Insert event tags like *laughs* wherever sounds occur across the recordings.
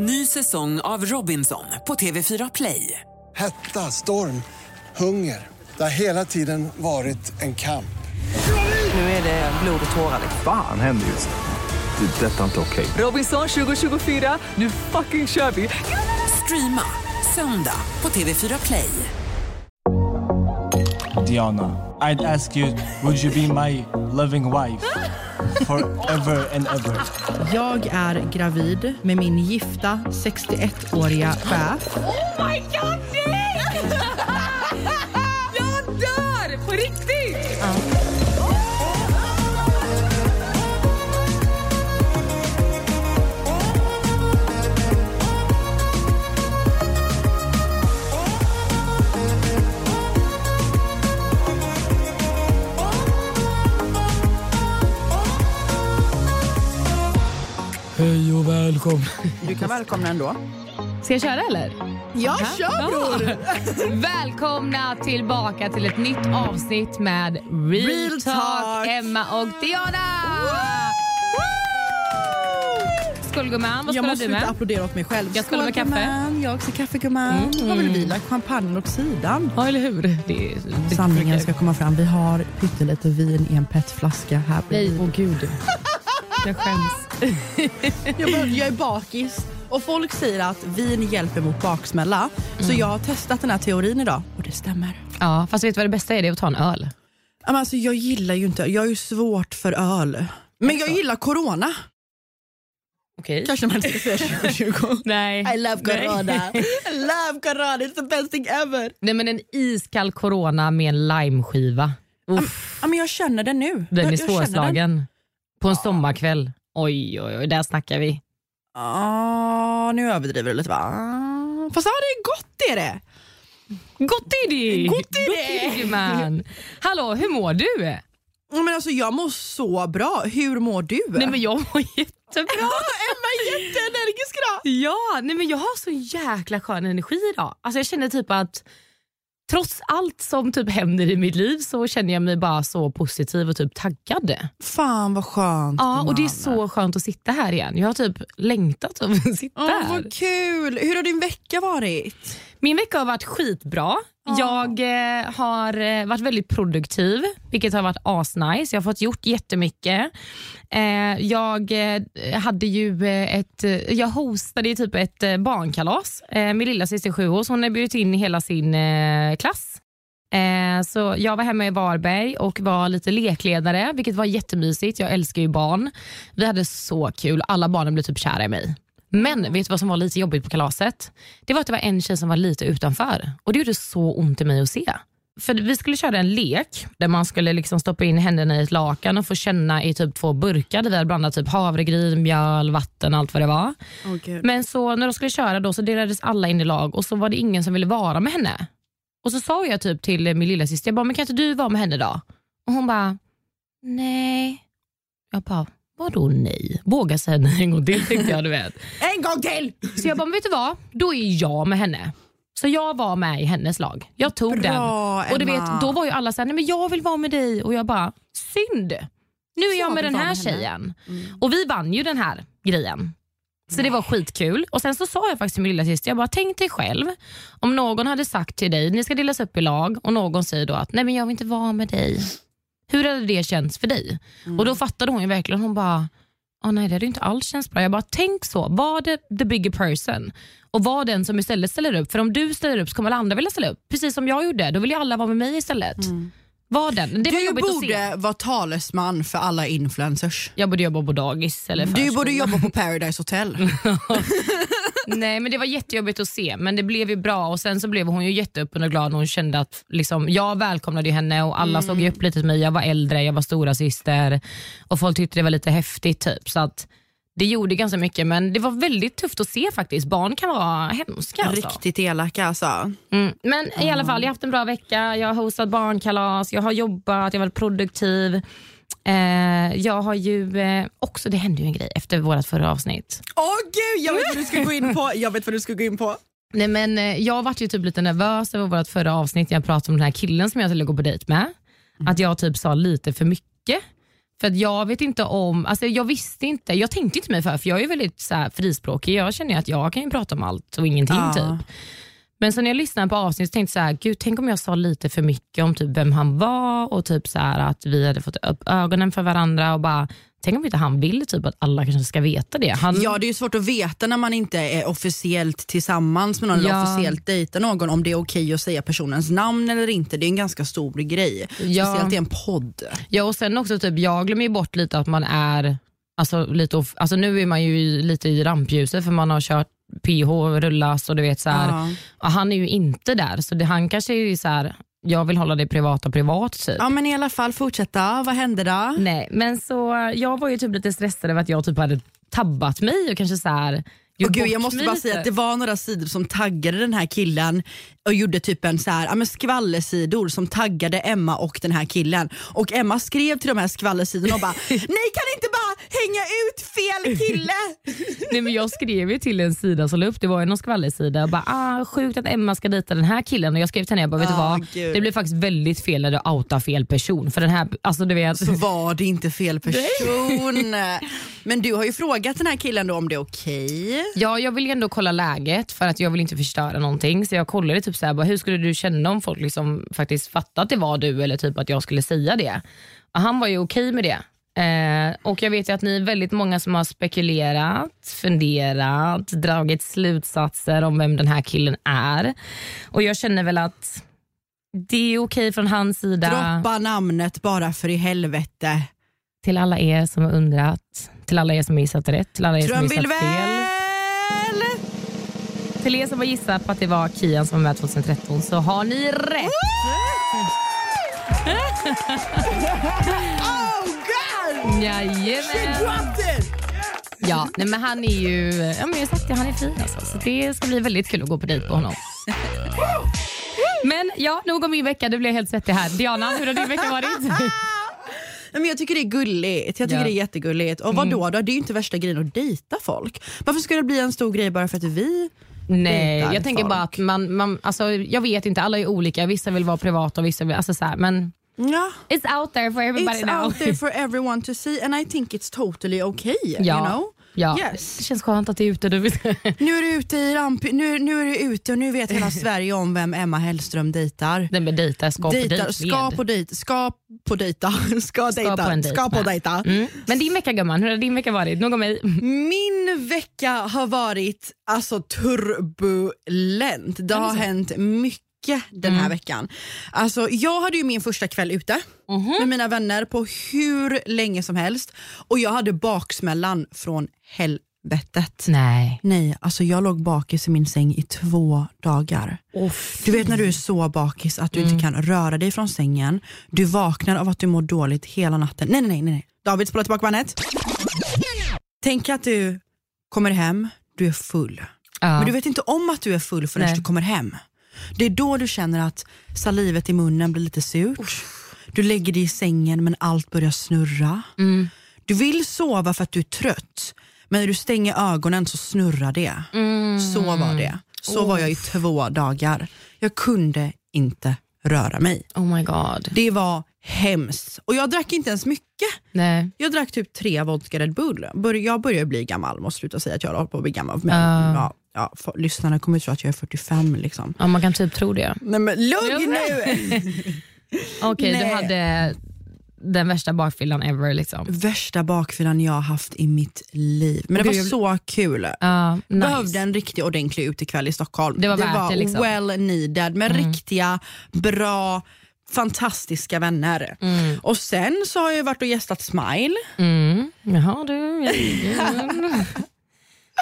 Ny säsong av Robinson på TV4 Play. Hetta, storm, hunger. Det har hela tiden varit en kamp. Nu är det blod och tårar. Fan händer just nu. Det. är Detta är inte okej. Robinson 2024, nu fucking kör vi! Streama söndag på TV4 Play. Diana, I'd ask you, would you be my loving wife? Forever and ever. Jag är gravid med min gifta 61-åriga chef. Oh my god, nej! Välkommen. Du kan välkomna ändå. Ska jag köra eller? Ja, kör bror! *laughs* Välkomna tillbaka till ett nytt avsnitt med Real, Real Talk, Talk. Emma och Diana! Skål gumman, vad Jag skålar måste du inte med? applådera åt mig själv. Jag skålar med kaffe. gumman. Jag också kaffe gumman. Mm. Har väl vi lagt champagnen åt sidan? Ja, eller hur? Det är, det Sanningen ska komma fram. Vi har pyttelite vin i en petflaska här Nej, åh gud. Jag skäms. *laughs* Jag, bara, jag är bakis och folk säger att vin hjälper mot baksmälla. Så Mm. jag har testat den här teorin idag och det stämmer. Ja, fast vet du vad det bästa är? Det är att ta en öl. Men Alltså, jag gillar ju inte, jag är ju svårt för öl. Men jag gillar corona. Okej. Kanske man inte ska säga 2020. Nej. I love corona. Nej. I love corona, it's the best thing ever. Nej men en iskall corona med en limeskiva. Uff, Ja, men jag känner den nu. den jag, är svårslagen. På en sommarkväll. Oj, oj, oj, där snackar vi. Ah, nu överdriver du lite va? Ah, Fast ja, det är gott är det. Gott är det! Gott är det! man. Hallå, hur mår du? Ja, Men alltså, jag mår så bra. Hur mår du? Nej men jag mår jättebra. Emma är jätteenergisk idag. Ja, nej men jag har så jäkla skön energi idag. Alltså jag känner typ att trots allt som typ händer i mitt liv så känner jag mig bara så positiv och typ taggad. Fan vad skönt. Ja, och det är så skönt att sitta här igen. Jag har typ längtat av att *laughs* sitta Åh, här. vad kul. Hur har din vecka varit? Min vecka har varit skitbra. Jag eh, har eh, varit väldigt produktiv, vilket har varit asnice. Jag har fått gjort jättemycket. Eh, jag eh, hade ju eh, ett, jag hostade typ ett barnkalas. Eh, min lilla syster sju år, hon har bjudit in hela sin eh, klass. Så jag var hemma i Varberg och var lite lekledare, vilket var jättemysigt. Jag älskar ju barn. Vi hade så kul. Alla barnen blev typ kära i mig. Men vet du vad som var lite jobbigt på kalaset? Det var att det var en tjej som var lite utanför och det gjorde så ont i mig att se. För Vi skulle köra en lek där man skulle liksom stoppa in händerna i ett lakan och få känna i typ två burkar där vi hade blandat typ havregryn, mjöl, vatten allt vad det var. Men så när de skulle köra då så delades alla in i lag och så var det ingen som ville vara med henne. Och så sa jag typ till min lilla syster, jag bara, men kan inte du vara med henne då? Och hon bara, nej. Jag bara, vadå nej? Våga säga nej en gång till tänkte jag du vet. *laughs* En gång till! Så jag bara, men vet du vad? Då är jag med henne. Så jag var med i hennes lag. Jag tog Bra, den. Och du vet, då var ju alla såhär, nej men jag vill vara med dig. Och jag bara, synd. Nu är jag, Jag med den här med tjejen. Och vi vann ju den här grejen. Så det var skitkul. Och Sen så sa jag faktiskt till min lilla syster, jag bara tänk dig själv om någon hade sagt till dig, ni ska delas upp i lag och någon säger då att nej men jag vill inte vara med dig. Hur hade det känts för dig? Och Då fattade hon ju verkligen, hon bara Åh nej det hade inte alls känts bra. Jag bara tänk så, var det the bigger person och var den som istället ställer upp. För om du ställer upp så kommer alla andra vilja ställa upp. Precis som jag gjorde, då vill ju alla vara med mig istället. Var den. Det var Du borde vara talesman för alla influencers. Jag borde jobba på dagis eller Du borde jobba på Paradise Hotel. *laughs* *laughs* Nej men det var jättejobbigt att se men det blev ju bra och sen så blev hon ju jätteöppen och glad när hon kände att liksom, jag välkomnade henne och alla såg ju upp lite till mig. Jag var äldre, jag var stora syster och folk tyckte det var lite häftigt typ. Så att det gjorde ganska mycket men det var väldigt tufft att se faktiskt. Barn kan vara hemska. Alltså. Riktigt elaka alltså. Mm. Men i alla fall, jag har haft en bra vecka. Jag har hostat barnkalas, jag har jobbat, jag har varit produktiv. Eh, jag har ju eh, också, det hände ju en grej efter vårt förra avsnitt. Åh gud, jag vet vad du ska gå in på. Jag vet vad du ska gå in på. Nej, men, eh, jag var ju typ lite nervös över vårt förra avsnitt när jag pratade om den här killen som jag skulle gå på dejt med. Att jag typ sa lite för mycket. För jag vet inte om, alltså jag visste inte, jag tänkte inte mig för, för jag är väldigt så här, frispråkig. Jag känner att jag kan ju prata om allt och ingenting. Ja. typ. Men så när jag lyssnade på avsnittet tänkte jag så här, gud tänk om jag sa lite för mycket om typ vem han var och typ så här att vi hade fått upp ögonen för varandra och bara, tänk om inte han vill typ att alla kanske ska veta det. Han, Ja det är ju svårt att veta när man inte är officiellt tillsammans med någon Ja. eller officiellt dejtar någon om det är okej att säga personens namn eller inte. Det är en ganska stor grej. Ja. Speciellt i en podd. Ja och sen också typ, jag glömmer ju bort lite att man är, alltså, lite alltså nu är man ju lite i rampljuset för man har kört PH, rullas och du vet så här. Ja. Och han är ju inte där så det, han kanske är ju så här, jag vill hålla det privata privat typ. ja men i alla fall fortsätta, vad hände då? Nej men så jag var ju typ lite stressad över att jag typ hade tabbat mig och kanske så här Och gud, jag måste bara lite. säga att det var några sidor som taggade den här killen och gjorde typ en så här, ja, men skvallersidor som taggade Emma och den här killen. Och Emma skrev till de här skvallersidorna och bara *laughs* “Ni kan inte bara hänga ut fel kille!” *laughs* Nej, men jag skrev ju till en sida som la upp, det var ju någon skvallersida och bara ah, sjukt att Emma ska dejta den här killen och jag skrev till henne, jag bara, vet du Ah, vad? gud. Det blir faktiskt väldigt fel när du outar fel person. För den här, alltså du vet, Så var det inte fel *laughs* person. Men du har ju frågat den här killen då om det är okej. Ja, jag vill ju ändå kolla läget för att jag vill inte förstöra någonting. Så jag kollade typ så här, bara, hur skulle du känna om folk liksom faktiskt fattade att det var du eller typ att jag skulle säga det. Och han var ju okej med det. Eh, och jag vet ju att ni är väldigt många som har spekulerat, funderat, dragit slutsatser om vem den här killen är. Och jag känner väl att det är okej från hans sida. Droppa namnet bara för i helvete. Till alla er som har undrat, till alla er som har gissat rätt, till alla er som har gissat fel. Trumvirvel! Till er som har gissat på att det var Kian som var med 2013 så har ni rätt. *laughs* Jajamän. Ja, nej, men han är ju, ja, men jag har sagt det, han är fin alltså. Så det ska bli väldigt kul att gå på dejt på honom. *laughs* Men ja, nog om min vecka. Det blev helt svettig här. Diana, hur har din vecka varit? *laughs* Nej, men jag tycker det är gulligt. Jag tycker Ja. det är jättegulligt. Och vad då, då? Det är ju inte värsta grejen att dejta folk. Varför ska det bli en stor grej bara för att vi Nej, jag tänker folk. bara att man, man alltså, jag vet inte, alla är olika. Vissa vill vara privata och vissa vill, alltså så här, men Ja, it's out there for everybody it's now. out there for *laughs* everyone to see and I think it's totally okay. Ja. You know? Ja, det Yes. känns skönt att det är ute. Du. *laughs* Nu är du ute i ramp, nu, nu är du ute och nu vet hela Sverige om vem Emma Hellström dejtar. Den med dejta, ska på Dejtar, dejt ska på dejt, ska på dejta, *laughs* ska dejta, på en dejt ska på dejta. Mm. Men din vecka gumman, hur har din vecka varit? Nog om mig. Min vecka har varit alltså turbulent. Det har hänt mycket den här veckan. Alltså, jag hade ju min första kväll ute med mina vänner på hur länge som helst och jag hade baksmällan från helvetet. Nej. Nej, alltså jag låg bakis i min säng i två dagar. Du vet när du är så bakis att du inte kan röra dig från sängen. Du vaknar av att du mår dåligt hela natten. Nej, nej, nej. nej. David, spola tillbaka bandet. Tänk att du kommer hem, du är full. Ja. Men du vet inte om att du är full förrän Nej. du kommer hem. Det är då du känner att salivet i munnen blir lite surt. Du lägger dig i sängen men allt börjar snurra. Mm. Du vill sova för att du är trött men när du stänger ögonen så snurrar det. Mm. Så var det. Så var jag i två dagar. Jag kunde inte röra mig. Oh my god. Det var hemskt. Och jag drack inte ens mycket. Nej. Jag drack typ tre vodka Red Bull. Jag börjar bli gammal, måste sluta säga att jag håller på att bli gammal. Men, Ja. ja, ja, för, lyssnarna kommer tro att jag är 45 liksom. Ja, man kan typ tro det. Nej men lugn nu! *laughs* Okej, du Nej. hade den värsta bakfyllan ever. liksom. Värsta bakfyllan jag har haft i mitt liv. Men det var så kul. Ja, nice. Behövde en riktig ordentlig utekväll i Stockholm. Det var värt det, liksom. well needed med riktiga, bra, fantastiska vänner. Och sen så har jag varit och gästat Smile. Mm. Jaha du. *laughs*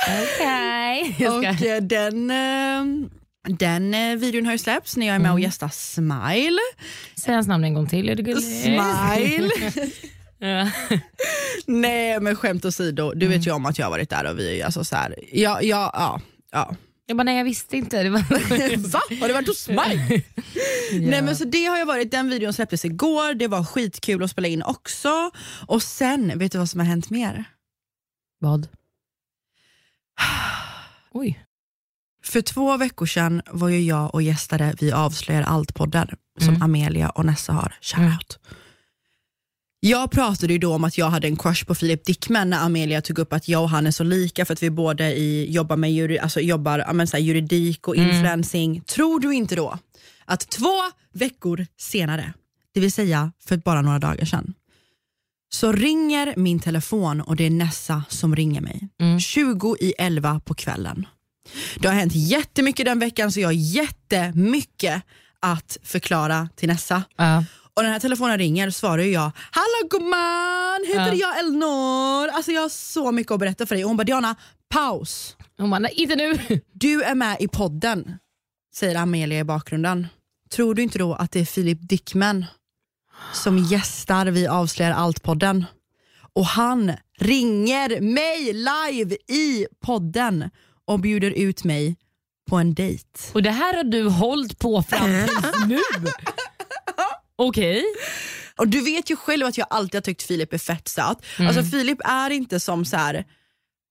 Okej. Jag Och eh, den, eh, den eh, videon har ju släppts när jag är med och gästar Smile. Säg hans namn en gång till. Är det gulligt? Smile. *laughs* Ja. Nej men skämt åsido, du vet ju om att jag har varit där och vi alltså så här, ja, ja, ja, ja. Jag bara, nej jag visste inte. Det var... *laughs* Va? Har du varit hos mig? *laughs* Nej men så det har jag varit, den videon släpptes igår, det var skitkul att spela in också. Och sen, vet du vad som har hänt mer? Vad? Oj. För två veckor sedan var ju jag och gästade Vi avslöjar allt-podden som Mm. Amelia och Nessa har. Shoutout. Jag pratade ju då om att jag hade en crush på Filip Dickman när Amelia tog upp att jag och han är så lika för att vi båda i, jobbar med juri, alltså jobbar, men så juridik och influencing. Tror du inte då att två veckor senare, det vill säga för bara några dagar sedan, så ringer min telefon och det är Nessa som ringer mig. 20 i 11 på kvällen. Det har hänt jättemycket den veckan så jag har jättemycket att förklara till Nessa. Ja. Och när den här telefonen ringer svarar jag Hallå gumman, heter Ja. jag Elnor? Alltså jag har så mycket att berätta för dig. Och hon bara Diana, paus. Hon bara, "Nej, inte nu. *laughs* Du är med i podden, säger Amelia i bakgrunden. Tror du inte då att det är Filip Dickman som gästar Vi avslöjar allt-podden? Och han ringer mig live i podden och bjuder ut mig på en dejt. Och det här har du hållit på fram tills *laughs* nu? Okej. Och du vet ju själv att jag alltid har tyckt Filip är fett söt. Alltså Filip är inte som så här,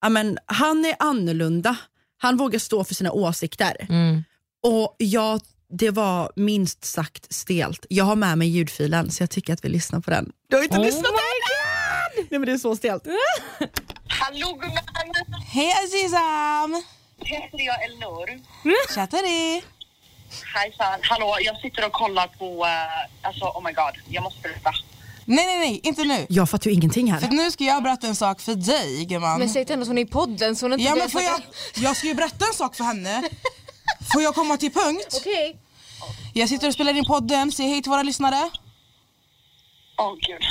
ja, men, han är annorlunda. Han vågar stå för sina åsikter. Mm. Och jag, det var minst sagt stelt. Jag har med mig ljudfilen så jag tycker att vi lyssnar på den. Du har inte Oh lyssnat än! Nej men det är så stelt. Hallå gumman! Hej Azizam! Heter jag Elnor? Chattari! Hejsan. Hallå, jag sitter och kollar på, uh, alltså oh my god, jag måste berätta. Nej nej nej, inte nu. Jag fattar ju ingenting För här. att nu ska jag berätta en sak för dig gumman. Men säg till henne att hon är i podden så hon inte Ja men får jag, jag ska ju berätta en sak för henne. Får jag komma till punkt? Okej. Jag sitter och spelar in podden, säg hej till våra lyssnare. Åh oh, gud.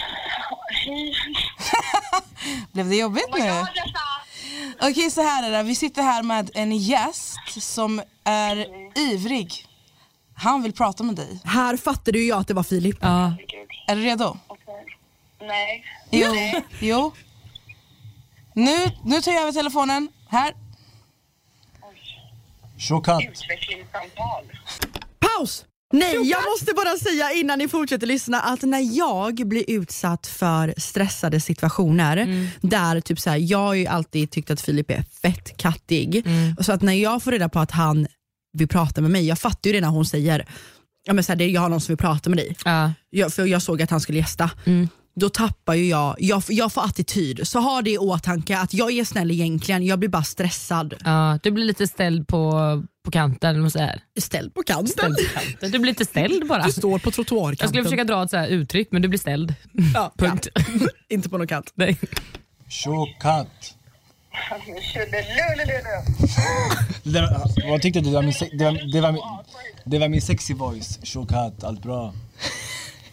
Hej. *laughs* Blev det jobbigt Oh nu? Okej så här är det, vi sitter här med en gäst som är ivrig. Han vill prata med dig. Här fattade ju jag att det var Filip. Ja. Är du redo? Okej. Nej. Jo. jo. Nu, nu tar jag över telefonen. Här. Utvecklingssamtal. Paus! Nej, jag måste bara säga innan ni fortsätter lyssna att när jag blir utsatt för stressade situationer där typ så här, jag har ju alltid tyckt att Filip är fett kattig. Så att när jag får reda på att han vill prata med mig, jag fattar ju det när hon säger ja, men så här, det, jag har någon som vill prata med dig. Ja. Jag, för jag såg att han skulle gästa. Då tappar ju jag, jag, jag får attityd. Så ha det i åtanke att jag är snäll egentligen, jag blir bara stressad. Ja, du blir lite ställd på, på kanten. eller vad man säger. Ställd på kanten. Ställd på kanten. Du blir lite ställd bara. Du står på trottoarkanten. Jag skulle försöka dra ett så här uttryck men du blir ställd. Ja, *laughs* Punkt. ja. *laughs* Inte på någon kant. Nej. Var- Vad tyckte du? Det var min, se- det var, det var min, det var min sexy voice. Chokat, allt bra.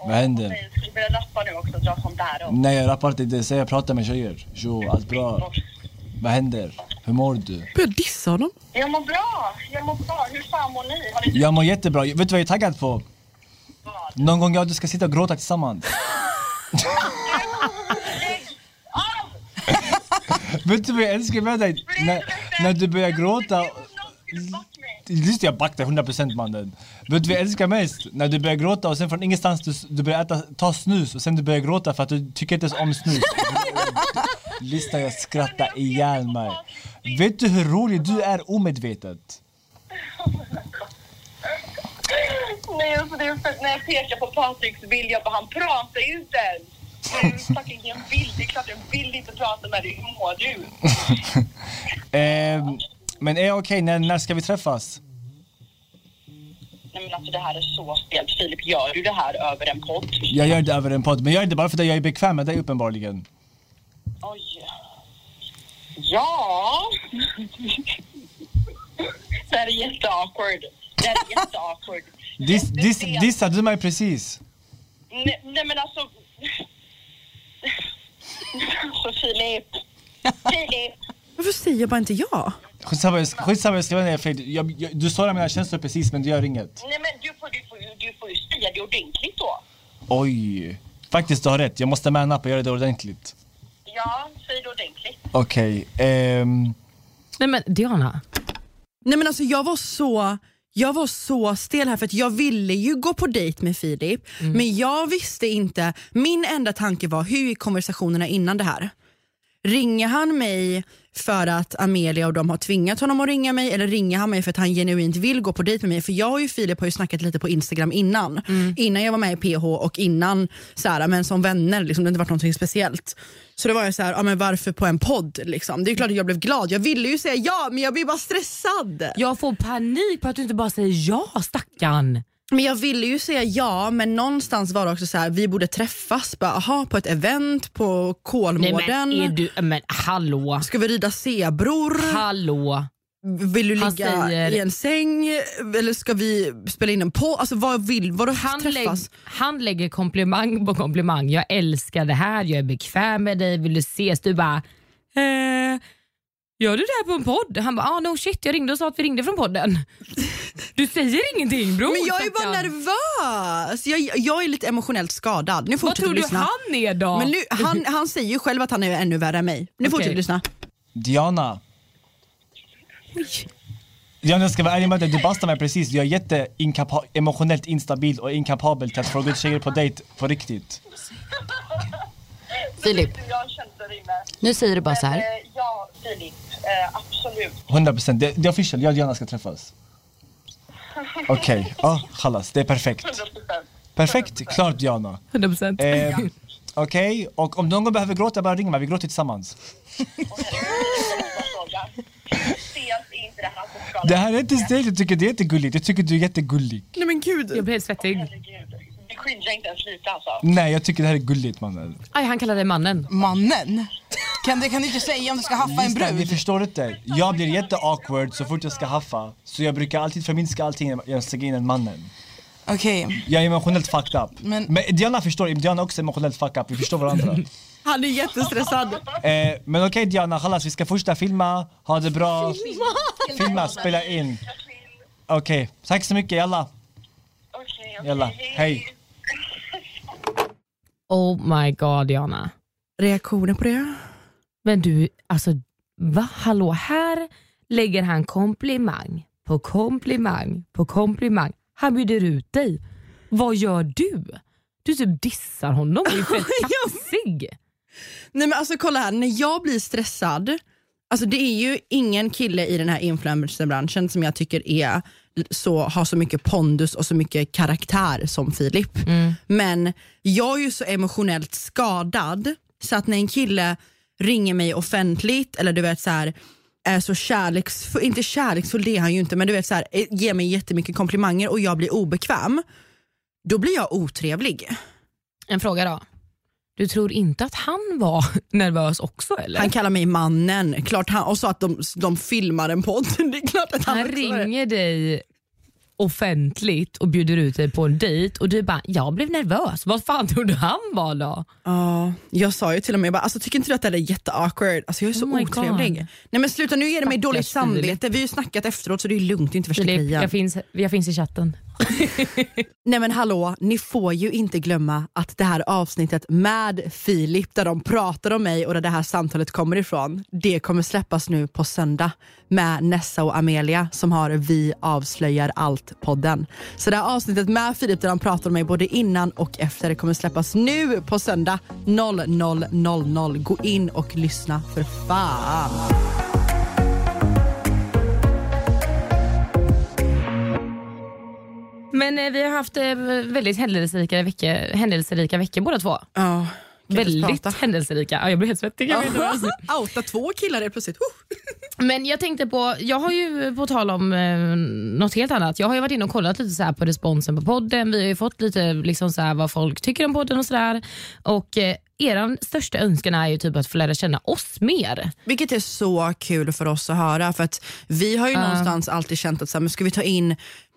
Vad händer? Nej, Ska du börja rappa nu också och dra sånt där då? Nej jag rappar inte, det säger jag pratar med tjejer. Tjo, allt bra. Vad händer? Hur mår du? Börjar dissa honom. Jag mår bra, jag mår bra. Hur fan mår ni? Har ni Jag mår jättebra. Vet du vad jag är taggad på? vad? Någon gång jag och du ska sitta och gråta tillsammans. *laughs* Vet du vad jag älskar med dig? När, när du börjar gråta. Just det, jag backar 100% mannen. Vet du vad jag älskar mest? När du börjar gråta och sen från ingenstans du, du börjar äta, ta snus och sen du börjar gråta för att du tycker inte ens om snus. *laughs* Lyssna jag skrattar ihjäl mig. Vet du hur rolig du är omedvetet? Nej, alltså det är för när jag pekar på Patriks bild, jag bara, han pratar ju inte ens. Ju fucking en bild, det är klart jag vill inte prata med dig. Hur mår du? *laughs* Men är jag okej? När, när ska vi träffas? Nej men alltså det här är så stelt. Filip, gör du det här över en podd? Jag gör det över en podd, men jag gör det bara för att jag är bekväm med dig uppenbarligen. Oj. Ja. *laughs* Det här är jätteawkward. Det här är jätteawkward. Diss, diss, dissade du mig precis? Nej, nej men alltså... *laughs* Alltså Filip. *laughs* Filip. Varför säger bara inte jag? Skitsamma, jag ska- skitsamma, jag ska vara fred. Jag, jag, du sårar mina känslor precis, men det gör inget. Nej men du får, du får, ju- du får ju säga det ordentligt då. Oj. Faktiskt, du har rätt. Jag måste man up och göra det ordentligt. Ja, säg det ordentligt. Okej. ehm, Nej men Diana. Nej men alltså jag var så jag var så stel här för att jag ville ju gå på dejt med Filip men jag visste inte, min enda tanke var hur är konversationerna innan det här? Ringer han mig för att Amelia och de har tvingat honom att ringa mig eller ringer han mig för att han genuint vill gå på dejt med mig. För jag och ju Filip har ju snackat lite på Instagram innan. Innan jag var med i PH och innan så här, men som vänner. Liksom, det har inte varit någonting speciellt. Så då var jag så här, ja, men varför på en podd? Liksom? Det är klart att jag blev glad. Jag ville ju säga ja men jag blev bara stressad. Jag får panik på att du inte bara säger ja stackarn. Men jag ville ju säga ja, men någonstans var det också så här, vi borde träffas. Bara, aha, på ett event på Nej, Kolmården. men, är du, men hallå, Ska vi rida zebror? hallå. Vill du Han ligga säger- i en säng? Eller ska vi spela in en på? Alltså vad vill Vadå Han, lägg, han lägger komplimang på komplimang. Jag älskar det här, jag är bekväm med dig, vill du ses? Du bara, eh, gör du det här på en podd? Han bara, ah, no shit, jag ringde och sa att vi ringde från podden. *laughs* Du säger ingenting bror. Men jag är bara stackarn. nervös. Jag, jag är lite emotionellt skadad. Nu Vad fortsätter tror du lyssna. han är då? Men nu, han, han säger ju själv att han är ännu värre än mig. Nu Okej. fortsätter du lyssna. Diana. Diana jag ska vara ärlig med dig, du bastade mig precis. Jag är jätte inkapa- emotionellt instabil och inkapabel till att fråga ut tjejer på dejt på riktigt. Filip. Jag inne. Nu säger du bara så här. Eh, ja, Filip. Eh, absolut. 100 procent, det, det är official, jag och Diana ska träffas. *laughs* Okej, ja chalas, det är perfekt. 100 procent. Perfekt, klart Diana. 100%. Eh, Okej, och om någon behöver gråta, bara ring mig, vi gråter tillsammans. *laughs* Det här är inte stelt, jag tycker det är jättegulligt, jag tycker du är jättegullig. Nej men gud. Jag blir helt svettig. Cringear inte ens lite alltså. Nej, jag tycker det här är gulligt mannen. Aj, han kallar dig mannen. Mannen? Kan du, kan du inte säga om du ska haffa en Lyssna, ni brud? förstår inte. Jag blir jätte-awkward så fort jag ska haffa. Så jag brukar alltid förminska allting genom att stänga in en mannen. Okej, Jag är emotionellt fucked up. Men- Men, Diana förstår, Diana är också emotionellt fucked up, vi förstår varandra. *laughs* Han är jättestressad. eh, men okej Diana, chalas, vi ska fortsätta filma, ha det bra. Filma, spela in. Okej, tack så mycket, jalla. Okej, okej. Jalla, hej. Oh my god Diana. Reaktioner på det? Men du, alltså va? Hallå, här lägger han komplimang på komplimang på komplimang. Han bjuder ut dig. Vad gör du? Du typ dissar honom och är fett *laughs* kaxig. Nej men alltså kolla här, när jag blir stressad, alltså det är ju ingen kille i den här influencerbranschen som jag tycker är så, har så mycket pondus och så mycket karaktär som Filip. Men jag är ju så emotionellt skadad så att när en kille ringer mig offentligt eller du vet så här är så kärleksfull, inte kärleksfull det är han ju inte men du vet så här, eh, ger mig jättemycket komplimanger och jag blir obekväm, då blir jag otrevlig. En fråga då. Du tror inte att han var *laughs* nervös också eller? Han kallar mig mannen klart han, och sa att de, de filmar en podd. *laughs* Det är klart att han, Han ringer dig offentligt och bjuder ut dig på en dejt och du bara, jag blev nervös. Vad fan trodde han var då? Ja, jag sa ju till och med, jag bara, alltså, tycker inte du att det är jätteawkward? Alltså, jag är så Oh otrevlig. God. Nej men sluta nu ger det mig dåligt samvete. Vi har ju snackat efteråt så det är lugnt, det är inte värsta Filip, jag finns, jag finns i chatten. *laughs* Nej men hallå, ni får ju inte glömma att det här avsnittet med Filip där de pratar om mig och där det här samtalet kommer ifrån, det kommer släppas nu på söndag med Nessa och Amelia som har Vi avslöjar allt-podden. Så det här avsnittet med Filip där de pratar om mig både innan och efter det kommer släppas nu på söndag 00.00. Gå in och lyssna för fan. Men eh, vi har haft eh, väldigt händelserika veckor, händelserika veckor båda två. Ja, kan Väldigt prata? händelserika. Ja, jag blir helt svettig. Jag vet inte vad. *laughs* Outa två killar helt plötsligt. *laughs* Men jag tänkte på, jag har ju på tal om eh, något helt annat. Jag har ju varit inne och kollat lite så här på responsen på podden. Vi har ju fått lite liksom så här vad folk tycker om podden och sådär. Och eh, eran största önskan är ju typ att få lära känna oss mer. Vilket är så kul för oss att höra för att vi har ju någonstans alltid känt att så här, men ska vi ta in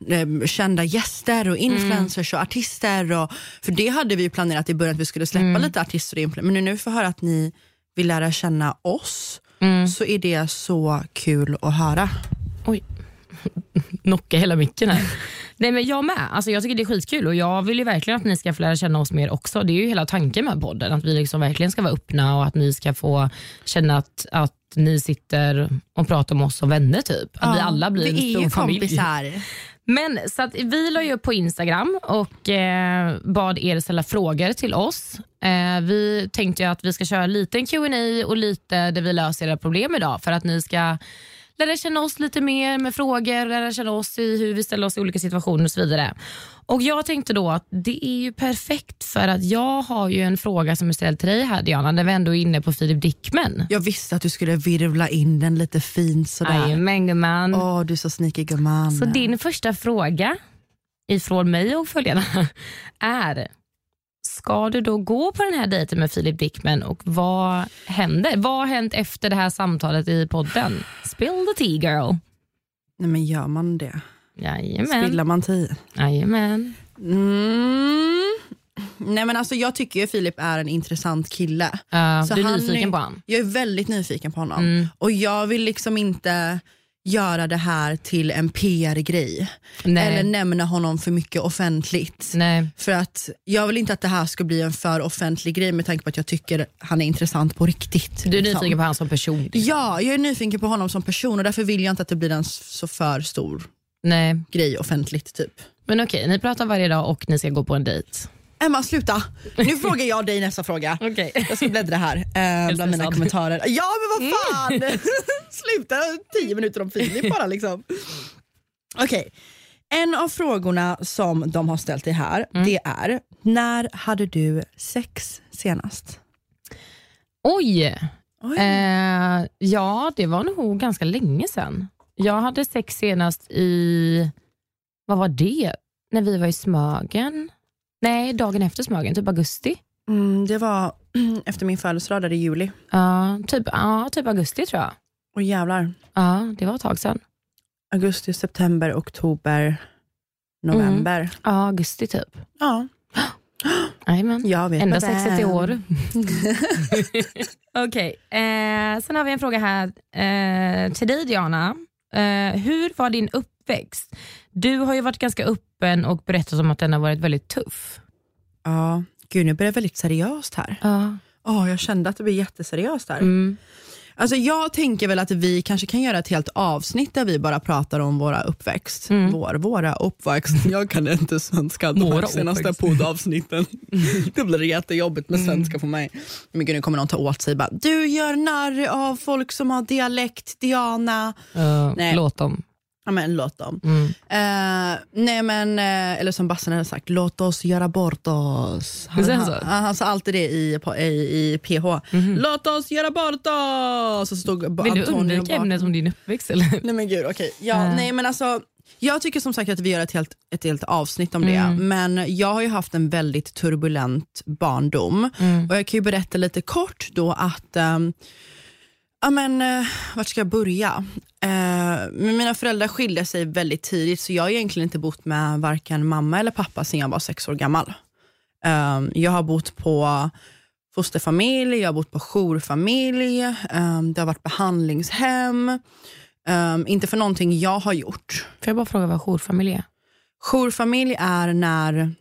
eh, kända gäster och influencers och artister och, för det hade vi planerat i början att vi skulle släppa lite artister och influencers men nu när vi får höra att ni vill lära känna oss så är det så kul att höra. Oj, *laughs* knocka hela micken här. *laughs* Nej men jag med. Alltså, jag tycker det är skitkul och jag vill ju verkligen att ni ska få lära känna oss mer också. Det är ju hela tanken med podden, att vi liksom verkligen ska vara öppna och att ni ska få känna att, att ni sitter och pratar med oss som vänner typ. Att vi alla blir en vi är stor ju familj. kompisar. *laughs* Men så att vi la ju upp på Instagram och eh, bad er ställa frågor till oss Eh, vi tänkte ju att vi ska köra lite en Q&A och lite där vi löser era problem idag för att ni ska lära känna oss lite mer med frågor, lära känna oss i hur vi ställer oss i olika situationer och så vidare. Och Jag tänkte då att det är ju perfekt för att jag har ju en fråga som är ställd till dig här Diana, när vi ändå är inne på Filip Dickman. Jag visste att du skulle virvla in den lite fint sådär. Jajamän gumman. Åh, du är så sneaky gumman. Så din första fråga ifrån mig och följarna *laughs* är Ska du då gå på den här dejten med Filip Dickman och vad hände? Vad har hänt efter det här samtalet i podden? Spill the tea girl. Nej men gör man det? Jajamän. Spillar man tid? Jajamän. Mm. Nej men alltså jag tycker ju Filip är en intressant kille. Uh, Så du är han nyfiken på honom? Jag är väldigt nyfiken på honom. Mm. Och jag vill liksom inte göra det här till en PR-grej. Eller nämna honom för mycket offentligt. Nej. För att jag vill inte att det här ska bli en för offentlig grej med tanke på att jag tycker han är intressant på riktigt. Du är liksom. nyfiken på honom som person? Ja, jag är nyfiken på honom som person och därför vill jag inte att det blir en så för stor Nej. grej offentligt. typ. Men okej, ni pratar varje dag och ni ska gå på en dejt. Emma sluta, nu frågar jag dig nästa fråga. *laughs* Okej. Jag ska bläddra här eh, bland mina kommentarer. Ja men vad fan! *laughs* sluta tio minuter om Filip bara liksom. Okej, en av frågorna som de har ställt dig här det är, när hade du sex senast? Oj! Oj. Eh, ja, det var nog ganska länge sedan. Jag hade sex senast i, vad var det? När vi var i Smögen? Nej, dagen efter Smögen, typ augusti. Mm, det var *clears throat* efter min födelsedag där i juli. Ja, typ, ja, typ augusti tror jag. Och jävlar, Ja, det var ett tag sedan. augusti, september, oktober, november. Ja, augusti typ. Ja, *gasps* Jajamän. jag vet Enda sexet i år. *laughs* Okej, eh, sen har vi en fråga här eh, till dig Diana. Eh, hur var din uppväxt? Du har ju varit ganska öppen och berättat om att den har varit väldigt tuff. Ja, gud nu blir det väldigt seriöst här. Ja. Åh, jag kände att det blev jätteseriöst här. Mm. Alltså jag tänker väl att vi kanske kan göra ett helt avsnitt där vi bara pratar om våra uppväxt. Mm. Vår, våra uppväxt. *laughs* Jag kan inte svenska de Våra här senaste poddavsnitten. *laughs* det blir jättejobbigt med svenska för mig. Men gud, nu kommer någon ta åt sig. Bara, du gör narr av folk som har dialekt, Diana. Uh, Nej. låt dem. Ja men låt dem. Mm. Eh, nej men, eh, eller som Bassen hade sagt, låt oss göra bort oss. Han, han, han, han sa alltid det i, i, i PH. Låt oss göra bort oss! Och så stod. Vill du Antonio undvika bakom. ämnet om din uppväxt? Eller? *laughs* Nej men gud, okej. Ja, Eh. nej, men alltså, jag tycker som sagt att vi gör ett helt, ett helt avsnitt om Mm. det. Men jag har ju haft en väldigt turbulent barndom. Mm. Och jag kan ju berätta lite kort då att, um, ja men uh, vart ska jag börja? Eh, men mina föräldrar skilde sig väldigt tidigt så jag har egentligen inte bott med varken mamma eller pappa sedan jag var sex år gammal. Um, jag har bott på fosterfamilj, jag har bott på jourfamilj, um, det har varit behandlingshem. Um, inte för någonting jag har gjort. Får jag bara fråga vad jourfamilj är? Jourfamilj är när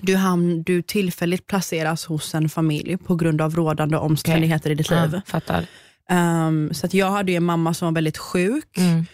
du, hamn, du tillfälligt placeras hos en familj på grund av rådande omständigheter i ditt liv. Ja, fattar. Um, så att jag hade en mamma som var väldigt sjuk Mm.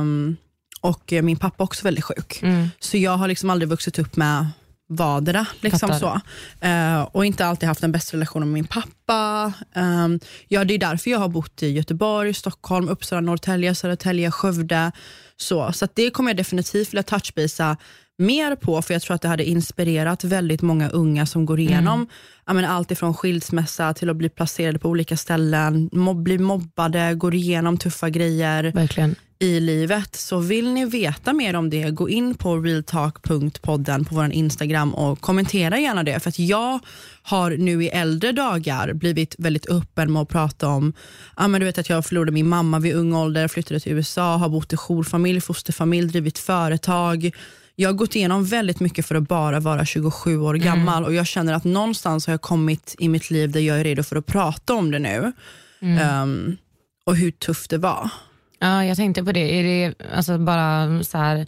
um, och min pappa också väldigt sjuk. Mm. Så jag har liksom aldrig vuxit upp med vardera. Liksom Fattar. så. Eh, och inte alltid haft den bästa relationen med min pappa. Um, ja, det är därför jag har bott i Göteborg, Stockholm, Uppsala, Norrtälje, Södertälje, Skövde. Så, så det kommer jag definitivt vilja touchbasa mer på, för jag tror att det hade inspirerat väldigt många unga som går igenom ja, men allt ifrån skilsmässa till att bli placerade på olika ställen, mobb, bli mobbade, går igenom tuffa grejer Verkligen. i livet. Så vill ni veta mer om det, gå in på realtalk.podden på vår Instagram och kommentera gärna det. För att jag har nu i äldre dagar blivit väldigt öppen med att prata om, ja men du vet att jag förlorade min mamma vid ung ålder, flyttade till USA, har bott i jourfamilj, fosterfamilj, drivit företag. Jag har gått igenom väldigt mycket för att bara vara 27 år gammal och jag känner att någonstans har jag kommit i mitt liv där jag är redo för att prata om det nu. Um, och hur tufft det var. Ja, jag tänkte på det. Är det alltså bara så här,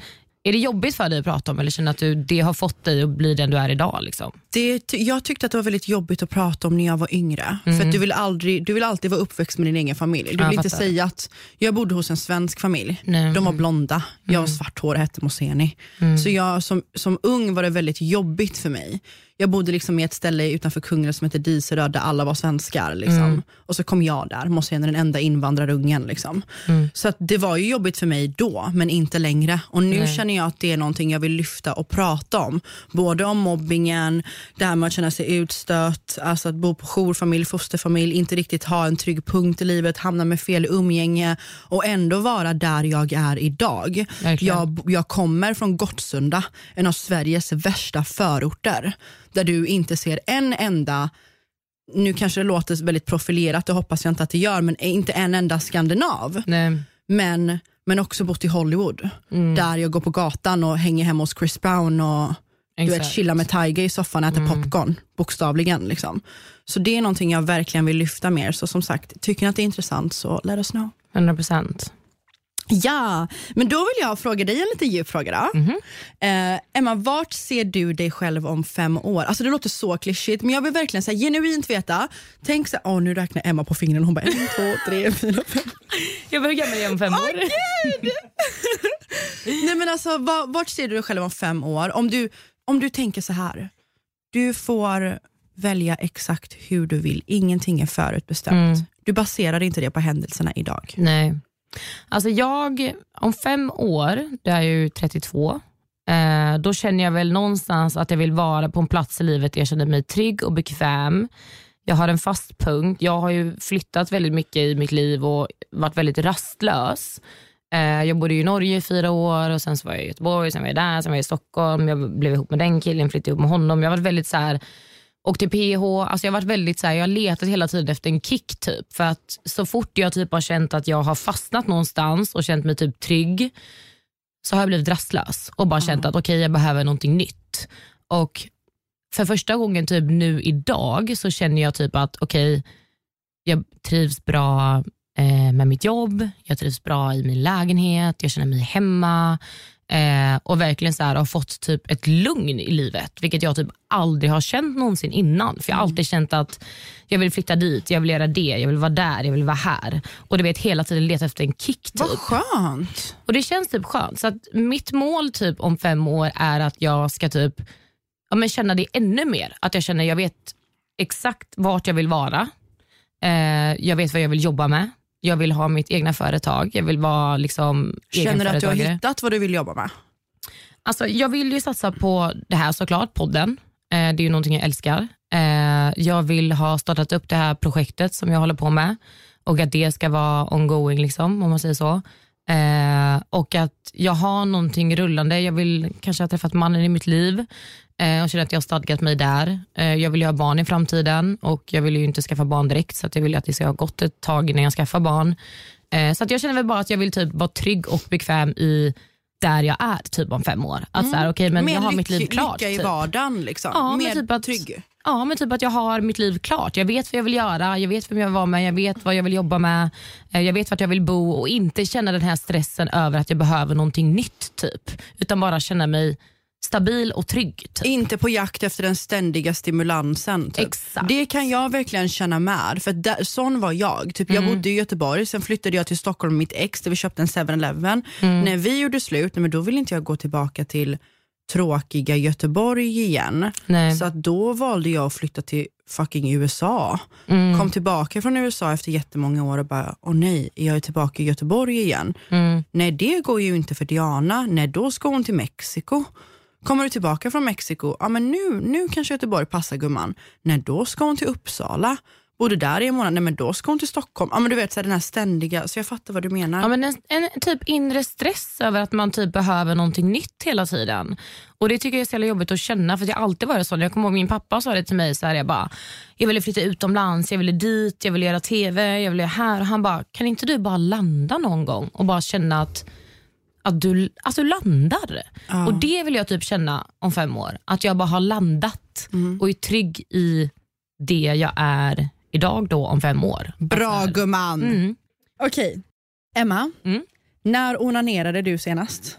är det jobbigt för dig att prata om eller känner att du, det har fått dig att bli den du är idag? Liksom? Det, jag tyckte att det var väldigt jobbigt att prata om när jag var yngre. För att du, vill aldrig, du vill alltid vara uppväxt med din egen familj. Du Mm. Vill jag inte fattar. säga att jag bodde hos en svensk familj. Nej. De var blonda, jag var svart hår och hette Moseni. Mm. Så jag, som, som ung var det väldigt jobbigt för mig. Jag bodde liksom i ett ställe utanför Kungälv som heter Diseröd där alla var svenskar. Liksom. Mm. Och så kom jag där, måste jag den enda invandrarungen. Liksom. Mm. Så det var ju jobbigt för mig då, men inte längre. Och nu Nej. känner jag att det är någonting jag vill lyfta och prata om. Både om mobbingen, det här med att känna sig utstött, alltså att bo på jourfamilj, fosterfamilj, inte riktigt ha en trygg punkt i livet, hamna med fel umgänge och ändå vara där jag är idag. Jag, jag kommer från Gottsunda, en av Sveriges värsta förorter, där du inte ser en enda nu kanske det låter väldigt profilerat, det hoppas jag inte att det gör, men inte en enda skandinav. Nej. Men, men också bott i Hollywood, Mm. där jag går på gatan och hänger hemma hos Chris Brown och du vet, chillar med Tiger i soffan och äter Mm. popcorn, bokstavligen. Liksom. Så det är någonting jag verkligen vill lyfta mer. Så som sagt, tycker ni att det är intressant så let us know. 100 procent. Ja, men då vill jag fråga dig en lite djup fråga. Då. Mhm. Eh, Emma, vart ser du dig själv om fem år? Alltså Det låter så klyschigt, men jag vill verkligen så här, genuint veta. Tänk så här, åh, nu räknar Emma på fingrarna. Hon bara en, två, tre, fyra, fem. *laughs* Jag blir gammal igen om fem år. *laughs* Nej, men alltså, va- vart ser du dig själv om fem år? Om du, om du tänker så här, du får välja exakt hur du vill. Ingenting är förutbestämt. Mm. Du baserar inte det på händelserna idag. Nej. Alltså jag, om fem år, då är jag ju 32, eh, då känner jag väl någonstans att jag vill vara på en plats i livet där jag känner mig trygg och bekväm. Jag har en fast punkt. Jag har ju flyttat väldigt mycket i mitt liv och varit väldigt rastlös. Eh, jag bodde i Norge i fyra år och sen så var jag i Göteborg, sen var jag där, sen var jag i Stockholm. Jag blev ihop med den killen, flyttade ihop med honom. Jag har varit väldigt så här, åkte PH, alltså jag har varit väldigt så här, jag har letat hela tiden efter en kick typ. För att så fort jag typ har känt att jag har fastnat någonstans och känt mig typ trygg så har jag blivit rastlös och bara känt att okej jag behöver någonting nytt. Och för första gången typ nu idag så känner jag typ att okej jag trivs bra eh, med mitt jobb, jag trivs bra i min lägenhet, jag känner mig hemma eh, och verkligen så här, har fått typ ett lugn i livet, vilket jag typ aldrig har känt någonsin innan. För Jag har alltid känt att jag vill flytta dit, jag vill göra det, jag vill vara där, jag vill vara här. Och du vet hela tiden leta efter en kick. Typ. Vad skönt. Och det känns typ skönt. Så att mitt mål typ om fem år är att jag ska typ ja, men känna det ännu mer. Att jag känner jag vet exakt vart jag vill vara. Eh, jag vet vad jag vill jobba med. Jag vill ha mitt egna företag. Jag vill vara liksom Känner du att du har hittat vad du vill jobba med? Alltså, jag vill ju satsa på det här såklart, podden. Eh, det är ju någonting jag älskar. Eh, jag vill ha startat upp det här projektet som jag håller på med och att det ska vara ongoing, liksom, om man säger så. Eh, och att jag har någonting rullande. Jag vill kanske ha träffat mannen i mitt liv och känner att jag har stadgat mig där. Eh, jag vill ju ha barn i framtiden och jag vill ju inte skaffa barn direkt så att jag vill att det ska ha gått ett tag innan jag skaffar barn. Eh, så att jag känner väl bara att jag vill typ vara trygg och bekväm i där jag är typ om fem år. Att så här, okay, men Mer jag har mitt liv klart. Lycka i typ. vardagen. Liksom. Ja, Mer typ att- trygg. Ja, men typ att jag har mitt liv klart. Jag vet vad jag vill göra, jag vet vem jag vill vara med, jag vet vad jag vill jobba med, eh, jag vet vart jag vill bo och inte känna den här stressen över att jag behöver någonting nytt. typ. Utan bara känna mig stabil och trygg. Typ. Inte på jakt efter den ständiga stimulansen. Typ. Exakt. Det kan jag verkligen känna med. För där, sån var jag. Typ, Jag Mm. bodde i Göteborg, sen flyttade jag till Stockholm med mitt ex där vi köpte en 7-Eleven. Mm. När vi gjorde slut, men då ville inte jag gå tillbaka till tråkiga Göteborg igen. Nej. Så att då valde jag att flytta till fucking USA. Mm. Kom tillbaka från USA efter jättemånga år och bara, åh nej, jag är tillbaka i Göteborg igen. Mm. Nej, det går ju inte för Diana. Nej, då ska hon till Mexiko. Kommer du tillbaka från Mexiko? Ja, men nu, nu kanske Göteborg passar gumman. Nej, då ska hon till Uppsala. Bodde där i en månad. Nej, men då ska hon till Stockholm. Ja, men du vet, så här, den här ständiga, så jag fattar vad du menar. Ja, men en, en typ inre stress över att man typ behöver någonting nytt hela tiden. Och Det tycker jag är så jävla jobbigt att känna för jag har alltid varit sån. Jag kommer ihåg min pappa sa det till mig, så här, jag bara, jag ville flytta utomlands, jag ville dit, jag ville göra TV, jag ville göra här. Och han bara, kan inte du bara landa någon gång och bara känna att att du, att du landar. Och Det vill jag typ känna om fem år. Att jag bara har landat och är trygg i det jag är idag då om fem år. Bra gumman. Mm. Okej, Emma. Mm. När onanerade du senast?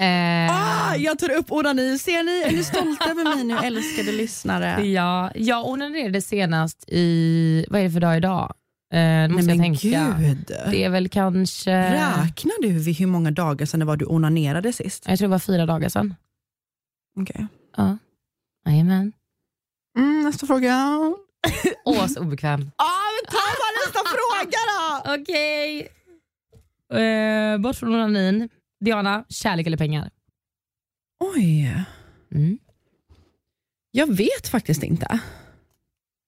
Eh, Ah, jag tar upp onani. Ser ni? Är ni stolta över mig nu älskade lyssnare? Ja, jag onanerade senast i, vad är det för dag idag? Eh, måste Nej jag tänka. gud. Det är väl kanske, Räknar du hur många dagar sedan det var du onanerade sist? jag tror det var fyra dagar sedan. Okej. Ja. Jajamän. Mm, nästa fråga. Ås obekväm. *laughs* Ah, men ta bara nästa fråga då! Okej. Eh, bort från onanin. Diana, kärlek eller pengar? Oj, Mm. jag vet faktiskt inte.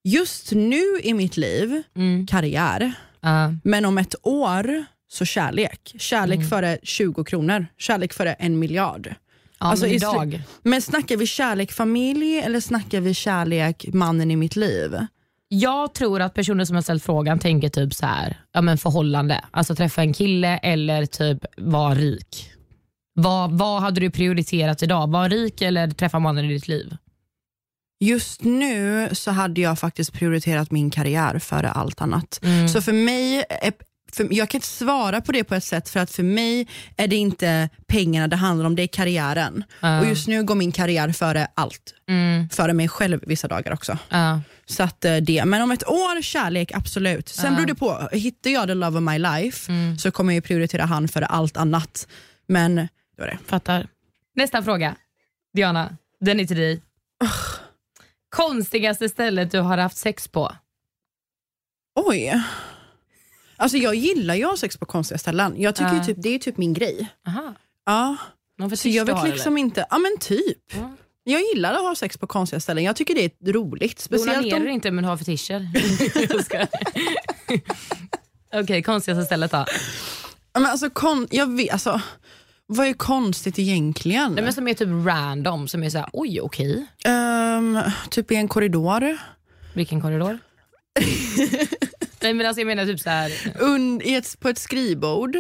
Just nu i mitt liv, Mm. karriär. Ja. Men om ett år, så kärlek. Kärlek Mm. före 20 kronor. Kärlek före en miljard. Ja, Alltså, men idag. Men snackar vi kärlek familj eller snackar vi kärlek mannen i mitt liv? Jag tror att personer som har ställt frågan tänker typ så här, ja men förhållande. Alltså träffa en kille eller typ vara rik. Vad, vad hade du prioriterat idag? Vara rik eller träffa mannen i ditt liv? Just nu så hade jag faktiskt prioriterat min karriär före allt annat. Mm. Så för mig, är, för, jag kan inte svara på det på ett sätt för att för mig är det inte pengarna det handlar om, det är karriären. Ja. Och just nu går min karriär före allt. Mm. Före mig själv vissa dagar också. Ja. Så att eh, det, men om ett år, kärlek, absolut. Sen Ja. beror det på, hittar jag the love of my life Mm. så kommer jag prioritera han före allt annat. Men det var det. Fattar. Nästa fråga. Diana, den är till dig. Konstigaste stället du har haft sex på? Oj. Alltså jag gillar ju att ha sex på konstiga ställen. Jag tycker ju typ, det är typ min grej. Aha. Ja. Någon Så jag vet liksom inte, ja men typ. Ja. Jag gillar att ha sex på konstiga ställen. Jag tycker det är roligt. Speciellt onanerar om... inte men har fetischer. *laughs* *laughs* Okej, konstigaste stället då? Men alltså, kon... jag vet, alltså, vad är konstigt egentligen? Nej, men som är typ random, som är såhär, oj okej. Ehm, typ i en korridor. Vilken korridor? *laughs* Nej men alltså jag menar typ så här. Un... I ett, på ett skrivbord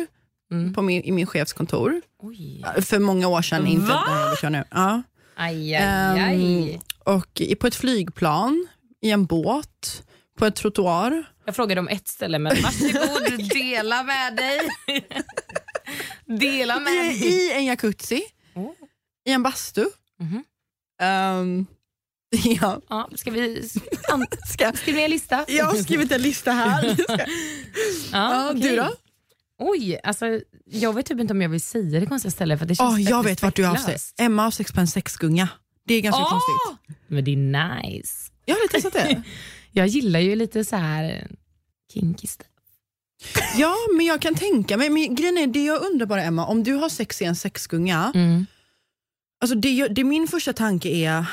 Mm. på min, i min chefskontor. oj. För många år sedan, inte Va? när jag jag nu. Ja. Aj, aj, aj. Ehm, och på ett flygplan, i en båt, på ett trottoar. Jag frågade om ett ställe men varsågod, *laughs* dela med dig. *laughs* dela med I, dig. I en jacuzzi. Oh. I en bastu. Mhm. Ehm, *laughs* ja. Ja, ska vi Ska, skriva en lista? jag har skrivit en lista här. *laughs* Ja, okej. Du då? Oj, alltså, jag vet typ inte om jag vill säga det konstiga stället för det känns Oh, jag vet vart du har haft sex. Emma har sex på en sexgunga. Det är ganska Åh! konstigt. Men det är nice. Jag har lite testat det. *laughs* Jag gillar ju lite så här kinky stuff. Ja, men jag kan tänka mig. Men grejen är, det jag undrar bara Emma, om du har sex i en sexgunga. Mm. Alltså det, jag- det min första tanke är,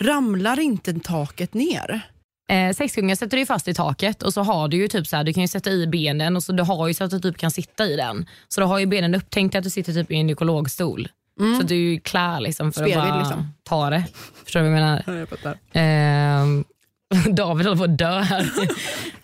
ramlar inte taket ner? Eh, sexgungar sätter du fast i taket och så har du ju typ så här, du kan ju sätta i benen och så du har ju så att du typ kan sitta i den. Så du har ju benen upp, tänk dig att du sitter typ i en gynekologstol. Så att du är ju klar liksom för Spelvidd, att bara liksom. ta det. Förstår du vad jag menar? Jag fattar. Ehm, *laughs* David håller på att dö här.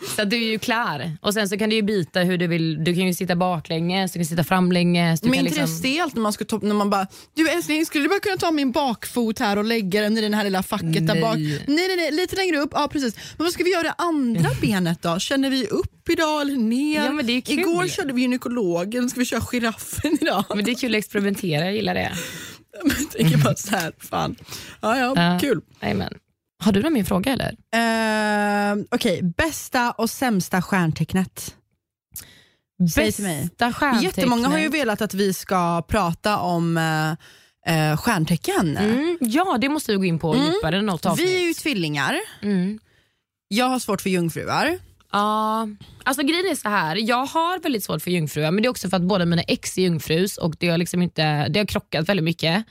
*laughs* så att du är ju klar. Och sen så kan du ju byta hur du vill. Du kan ju sitta baklänges, du kan sitta framlänges. Du Men inte det liksom... stelt när man ska ta, när man bara, du älskling skulle du bara kunna ta min bakfot här och lägga den i den här lilla facket där Nej. bak? Nej, nej, nej, lite längre upp. Ja, precis. Men vad ska vi göra det andra *laughs* benet då? Känner vi upp idag eller ner? Ja, men det är kul. Igår körde vi gynekologen, ska vi köra giraffen idag? Men det är kul att experimentera, jag gillar det. Jag tänker bara så här, fan. Ja, ja, Ja. kul. Amen. Har du någon mer fråga eller? Uh, Okej, bästa och sämsta stjärntecknet? Bästa stjärntecknet. Jättemånga har ju velat att vi ska prata om uh, stjärntecken. Mm, ja, det måste vi gå in på djupare än något avsnitt. Vi är ju tvillingar. Mm. Jag har svårt för jungfrur. Ja, alltså grejen är så här. Jag har väldigt svårt för jungfrur, men det är också för att båda mina ex är jungfrus och det har, liksom inte, det har krockat väldigt mycket.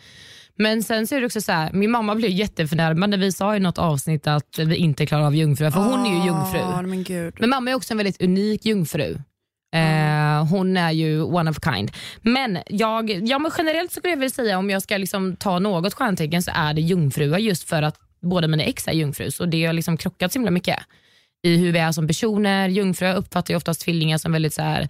Men sen så är det också så här, min mamma blev jätteförnärmad när vi sa i något avsnitt att vi inte klarar av jungfrur, för hon är ju jungfru. Ah, men gud. Men mamma är också en väldigt unik jungfru. Eh, hon är ju one of a kind. Men, jag, ja, men generellt så skulle jag vilja säga om jag ska liksom ta något stjärntecken så är det jungfrua just för att båda mina ex är jungfrus och det har liksom krockat så himla mycket i hur vi är som personer. Jungfrur uppfattar ju oftast tvillingar som väldigt så här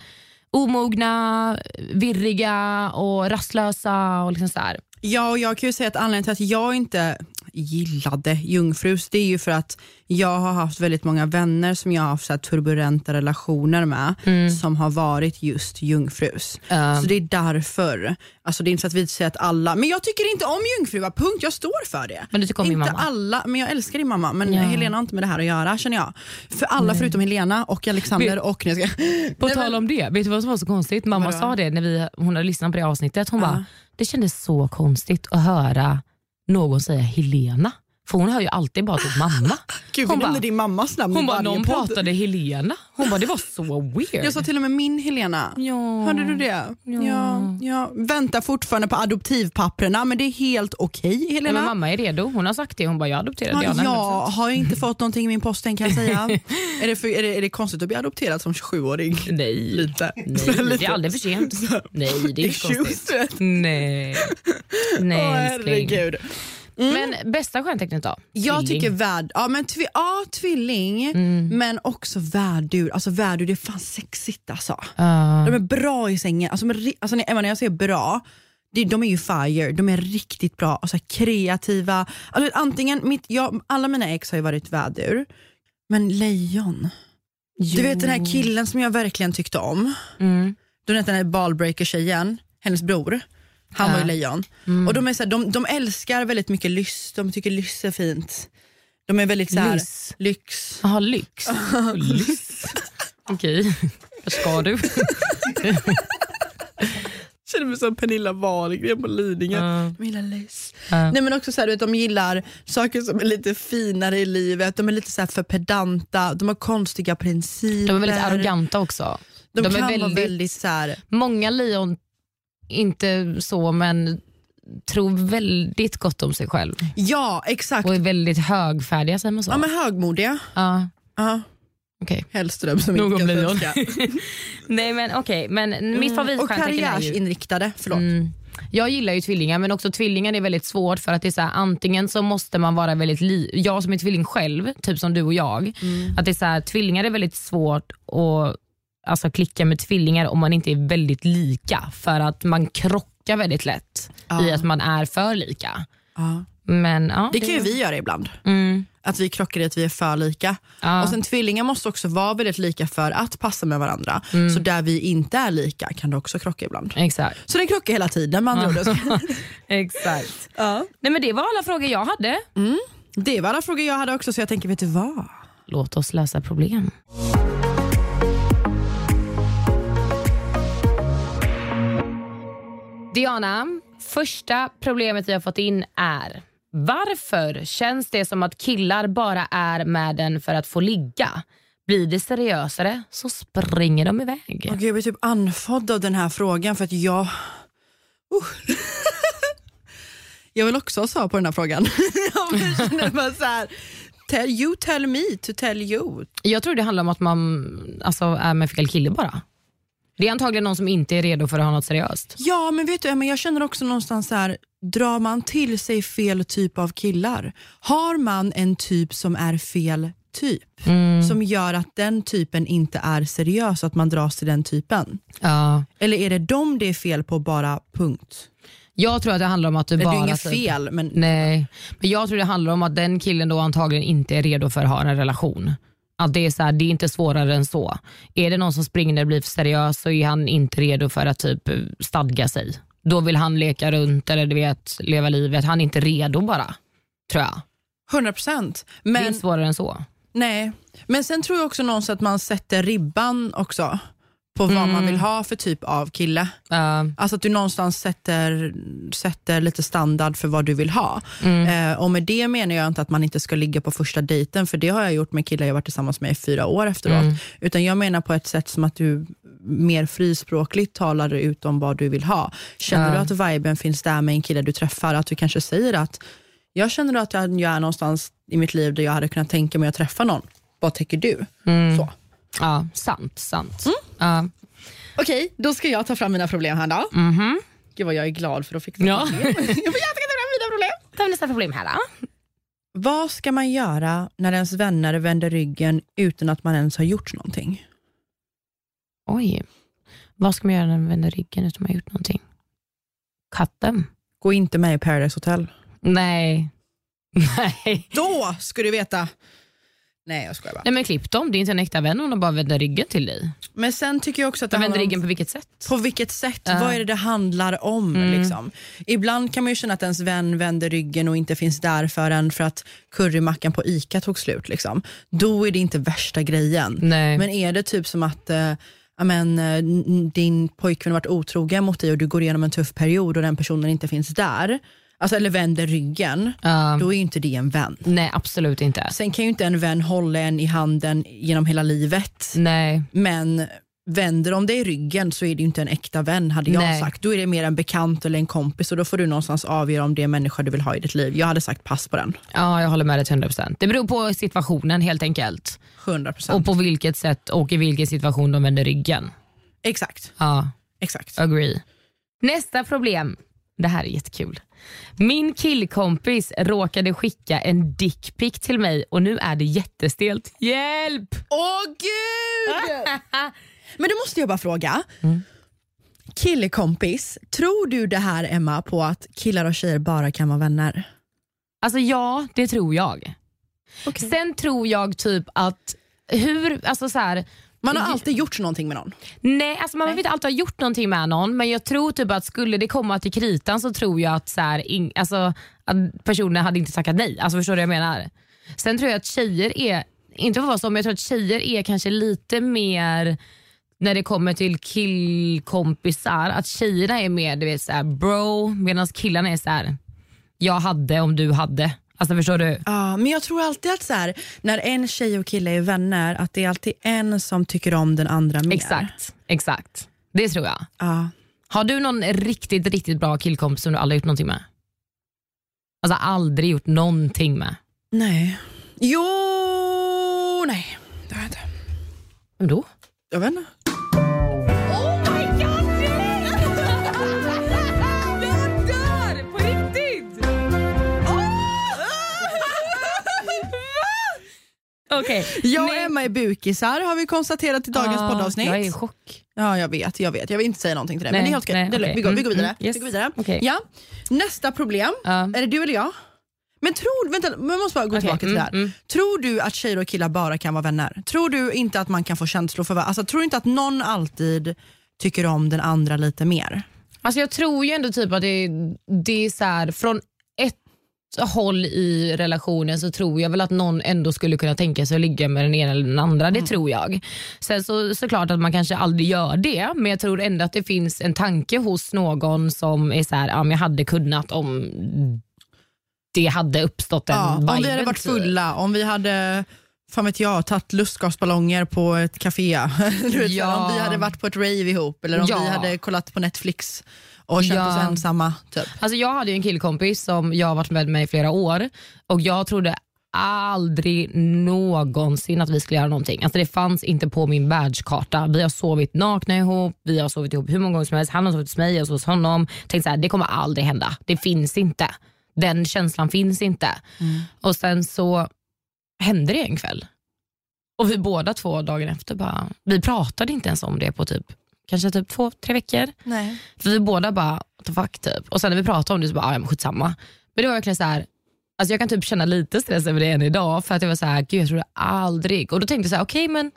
omogna, virriga och rastlösa. och liksom så här. Ja, och jag kan ju säga att anledningen till att jag inte gillade jungfrus, det är ju för att jag har haft väldigt många vänner som jag har haft så turbulenta relationer med, som har varit just jungfrus. Ja. Så det är därför. Alltså det är inte så att vi säger att alla, men jag tycker inte om jungfrur, punkt, jag står för det. Men du tycker om inte min mamma? alla, men jag älskar din mamma, men Ja. Helena har inte med det här att göra känner jag. För alla förutom Helena och Alexander och... Nej, På Nej, tal om det, vet du vad som var så konstigt? Mamma Vadå? sa det när vi, hon hade lyssnat på det avsnittet. Hon Ja. bara, det kändes så konstigt att höra någon säga Helena. För hon hör ju alltid bara till mamma. *laughs* Gud, hon nämnde din mammas namn hon bara, någon podd. pratade Helena. Hon bara, det var så weird. Jag sa till och med min Helena. Ja. Hörde du det? Ja. Ja, Väntar fortfarande på adoptivpapperna men det är helt okej Nej, Helena. men mamma är redo. Hon har sagt det. Hon bara, jag adopterade Ja, Diana. jag har inte fått någonting i min post än kan jag säga. *laughs* är, det för, är, det, är det konstigt att bli adopterad som 27-åring? *laughs* Nej. Lite. Nej, det är aldrig för sent. Nej, det är inte konstigt. Nej. Nej, Åh, älskling. Herregud. Men bästa stjärntecknet då? Jag Tvilling. tycker värd, ja, men tvi, ja, tvilling Mm. men också värdur. Alltså värdur det är fan sexigt alltså. Ja. De är bra i sängen. Alltså, ri- alltså, när- jag säger bra, de är ju fire. De är riktigt bra, alltså, kreativa. Alltså, antingen, mitt, jag, alla mina ex har ju varit vädur, men lejon. Du vet den här killen som jag verkligen tyckte om. Mm. Du vet den här ballbreaker-tjejen, hennes bror. Han Ja. var ju lejon. Och de, är så här, de, de älskar väldigt mycket lyss, de tycker lyss är fint. De är väldigt så här, Lyss? lyx. Jaha, lyx. *laughs* lyx. Okej, vad ska du? känner mig som Pernilla Wahlgren på Lidingö. Ja. De gillar lyss. Ja. Nej, men också så här, du vet, de gillar saker som är lite finare i livet, de är lite så här för pedanta, de har konstiga principer. De är väldigt arroganta också. De, de är kan väldigt- vara väldigt så här, Många lejon, inte så, men tror väldigt gott om sig själv ja exakt. och är väldigt högfärdiga, säger man så? Ja men högmodiga. Ja, Ja. okej. Hellström som Nog inte kan svenska. *laughs* Nej men okej, men mitt Mm. Och favoritstjärntecken är ju... karriärsinriktade, förlåt. Mm. Jag gillar ju tvillingar men också tvillingar är väldigt svårt för att det är så här, antingen så måste man vara väldigt li- jag som är tvilling själv, typ som du och jag, Mm. att det är så här, tvillingar är väldigt svårt att alltså, klicka med tvillingar om man inte är väldigt lika för att man krockar väldigt lätt i Ja. att man är för lika. Ja. Men, ja, Det kan ju vi göra ibland. Mm. Att vi krockar i att vi är för lika. Ja. Och sen Tvillingar måste också vara väldigt lika för att passa med varandra. Mm. Så där vi inte är lika kan det också krocka ibland. Exakt. Så den krockar hela tiden med andra ord. *laughs* Exakt. ja. Nej, men det var alla frågor jag hade. Det var alla frågor jag hade också så jag tänker, vet du vad? Låt oss lösa problem. Diana, första problemet vi har fått in är varför känns det som att killar bara är med den för att få ligga? Blir det seriösare så springer de iväg. Och jag blir typ andfådd av den här frågan för att jag... Uh. jag vill också ha svar på den här frågan. *laughs* jag känner bara så här, tell you tell me to tell you. Jag tror det handlar om att man alltså, är med fel kille bara. Det är antagligen någon som inte är redo för att ha något seriöst. Ja men vet du Emma, jag känner också någonstans så här, drar man till sig fel typ av killar? Har man en typ som är fel typ? Som gör att den typen inte är seriös, att man dras till den typen? Ja. Eller är det dem det är fel på bara punkt? Jag tror att det handlar om att du Det är bara... inget fel men Nej, men jag tror det handlar om att den killen då antagligen inte är redo för att ha en relation. Att det, är så här, det är inte svårare än så. Är det någon som springer och blir för seriös så är han inte redo för att typ stadga sig. Då vill han leka runt eller du vet, leva livet. Han är inte redo bara, tror jag. 100 procent. Det är inte svårare än så. nej. men sen tror jag också någonstans att man sätter ribban också på vad man vill ha för typ av kille. Uh, Alltså att du någonstans sätter, sätter lite standard för vad du vill ha. Eh, och med det menar jag inte att man inte ska ligga på första dejten, för det har jag gjort med killar jag varit tillsammans med i fyra år efteråt. Utan jag menar på ett sätt som att du mer frispråkligt talar ut om vad du vill ha. Känner Ja. du att viben finns där med en kille du träffar, att du kanske säger att jag känner att jag är någonstans i mitt liv där jag hade kunnat tänka mig att träffa någon. Vad tycker du? Så. ja, sant. sant. Ja. Okej, då ska jag ta fram mina problem här då. Mhm. Gud vad jag är glad för att fixa Ja. problem. *laughs* jag får jättegärna ta fram mina problem. Tar vi nästa problem här då. Vad ska man göra när ens vänner vänder ryggen utan att man ens har gjort någonting? Oj, vad ska man göra när man vänder ryggen utan att man har gjort någonting? Katten? Gå inte med i Paradise Hotel. Nej. *laughs* Nej. Då ska du veta. Nej jag skojar bara. Nej men klipp dem, det är inte en äkta vän om de bara vänder ryggen till dig. Men sen tycker jag också att det De vänder ryggen på vilket sätt? på vilket sätt, Ja. vad är det det handlar om? Liksom? Ibland kan man ju känna att ens vän vänder ryggen och inte finns där för en för att currymackan på ICA tog slut. Liksom. Då är det inte värsta grejen. Nej. Men är det typ som att eh, amen, eh, din pojkvän har varit otrogen mot dig och du går igenom en tuff period och den personen inte finns där. Alltså, eller vänder ryggen, Ja. då är ju inte det en vän. Nej, absolut inte. Sen kan ju inte en vän hålla en i handen genom hela livet. Nej. Men vänder de dig i ryggen så är det ju inte en äkta vän hade jag Nej. sagt. Då är det mer en bekant eller en kompis och då får du någonstans avgöra om det är en människa du vill ha i ditt liv. Jag hade sagt pass på den. Ja, jag håller med dig till 100%. Det beror på situationen helt enkelt. 100%. Och på vilket sätt och i vilken situation de vänder ryggen. Exakt. Ja, Exakt. agree. Nästa problem. Det här är jättekul. Min killkompis råkade skicka en dickpic till mig och nu är det jättestelt. Hjälp! Åh gud! *laughs* Men då måste jag bara fråga. Mm. Killekompis, tror du det här Emma på att killar och tjejer bara kan vara vänner? Alltså ja, det tror jag. Okej. Sen tror jag typ att hur, alltså så här, Man har alltid gjort någonting med någon. Nej, alltså man behöver inte alltid ha gjort någonting med någon men jag tror typ att skulle det komma till kritan så tror jag att, så här, alltså, att personen hade inte tackat nej. Alltså Förstår du vad jag menar? Sen tror jag att tjejer är, inte för att vara så, men jag tror att tjejer är kanske lite mer när det kommer till killkompisar, att tjejerna är mer du vet, så här, bro medan killarna är så här. jag hade om du hade. Alltså förstår du? Ja, men jag tror alltid att så här, när en tjej och kille är vänner, att det är alltid en som tycker om den andra mer. Exakt, exakt. Det tror jag. Ja. Har du någon riktigt, riktigt bra killkompis som du aldrig gjort någonting med? Alltså aldrig gjort någonting med? Nej. Jo, nej. Det har jag inte. Vem då? Jag vet inte. Okej. Jag och Nej. Emma är bukisar har vi konstaterat i dagens Ah, poddavsnitt. Jag är i chock. Ja, jag vet, jag vet. Jag vill inte säga någonting till dig, men Nej, det är helt okej. nej, Det är lugnt. okej. Vi, går, vi går Mm, vidare. mm, yes. Vi går vidare. Okej. Ja. Nästa problem. Ja. Är det du eller jag? Men tror, vänta, man måste bara gå Okej, tillbaka till mm, det här. mm. Tror du att tjejer och killar bara kan vara vänner? Tror du inte att man kan få känslor för varandra? Alltså, tror du inte att någon alltid tycker om den andra lite mer? Alltså jag tror ju ändå typ att det, det är så här, från håll i relationen så tror jag väl att någon ändå skulle kunna tänka sig att ligga med den ena eller den andra. Det tror jag. Sen så såklart att man kanske aldrig gör det men jag tror ändå att det finns en tanke hos någon som är så här, ja men jag hade kunnat om det hade uppstått en Ja, om vi hade varit typ. fulla, om vi hade fan vet jag, tagit lustgasballonger på ett café. *laughs* Ja. Om vi hade varit på ett rave ihop eller om Ja. vi hade kollat på Netflix och känt Ja. oss ensamma. Typ. Alltså jag hade ju en killkompis som jag har varit med med i flera år och jag trodde aldrig någonsin att vi skulle göra någonting. Alltså det fanns inte på min världskarta. Vi har sovit nakna ihop, vi har sovit ihop hur många gånger som helst. Han har sovit hos mig, jag har sovit hos honom. Tänkte så här, det kommer aldrig hända. Det finns inte. Den känslan finns inte. Och sen så hände det en kväll. Och vi båda två dagen efter bara, vi pratade inte ens om det på typ kanske typ två, tre veckor. Nej. För vi båda bara, what the fuck typ. Och sen när vi pratade om det så bara, ah, ja men skitsamma. Men det var verkligen så här, alltså jag kan typ känna lite stress över det än idag för att jag var så här, gud jag trodde aldrig. Och då tänkte jag så här, okej men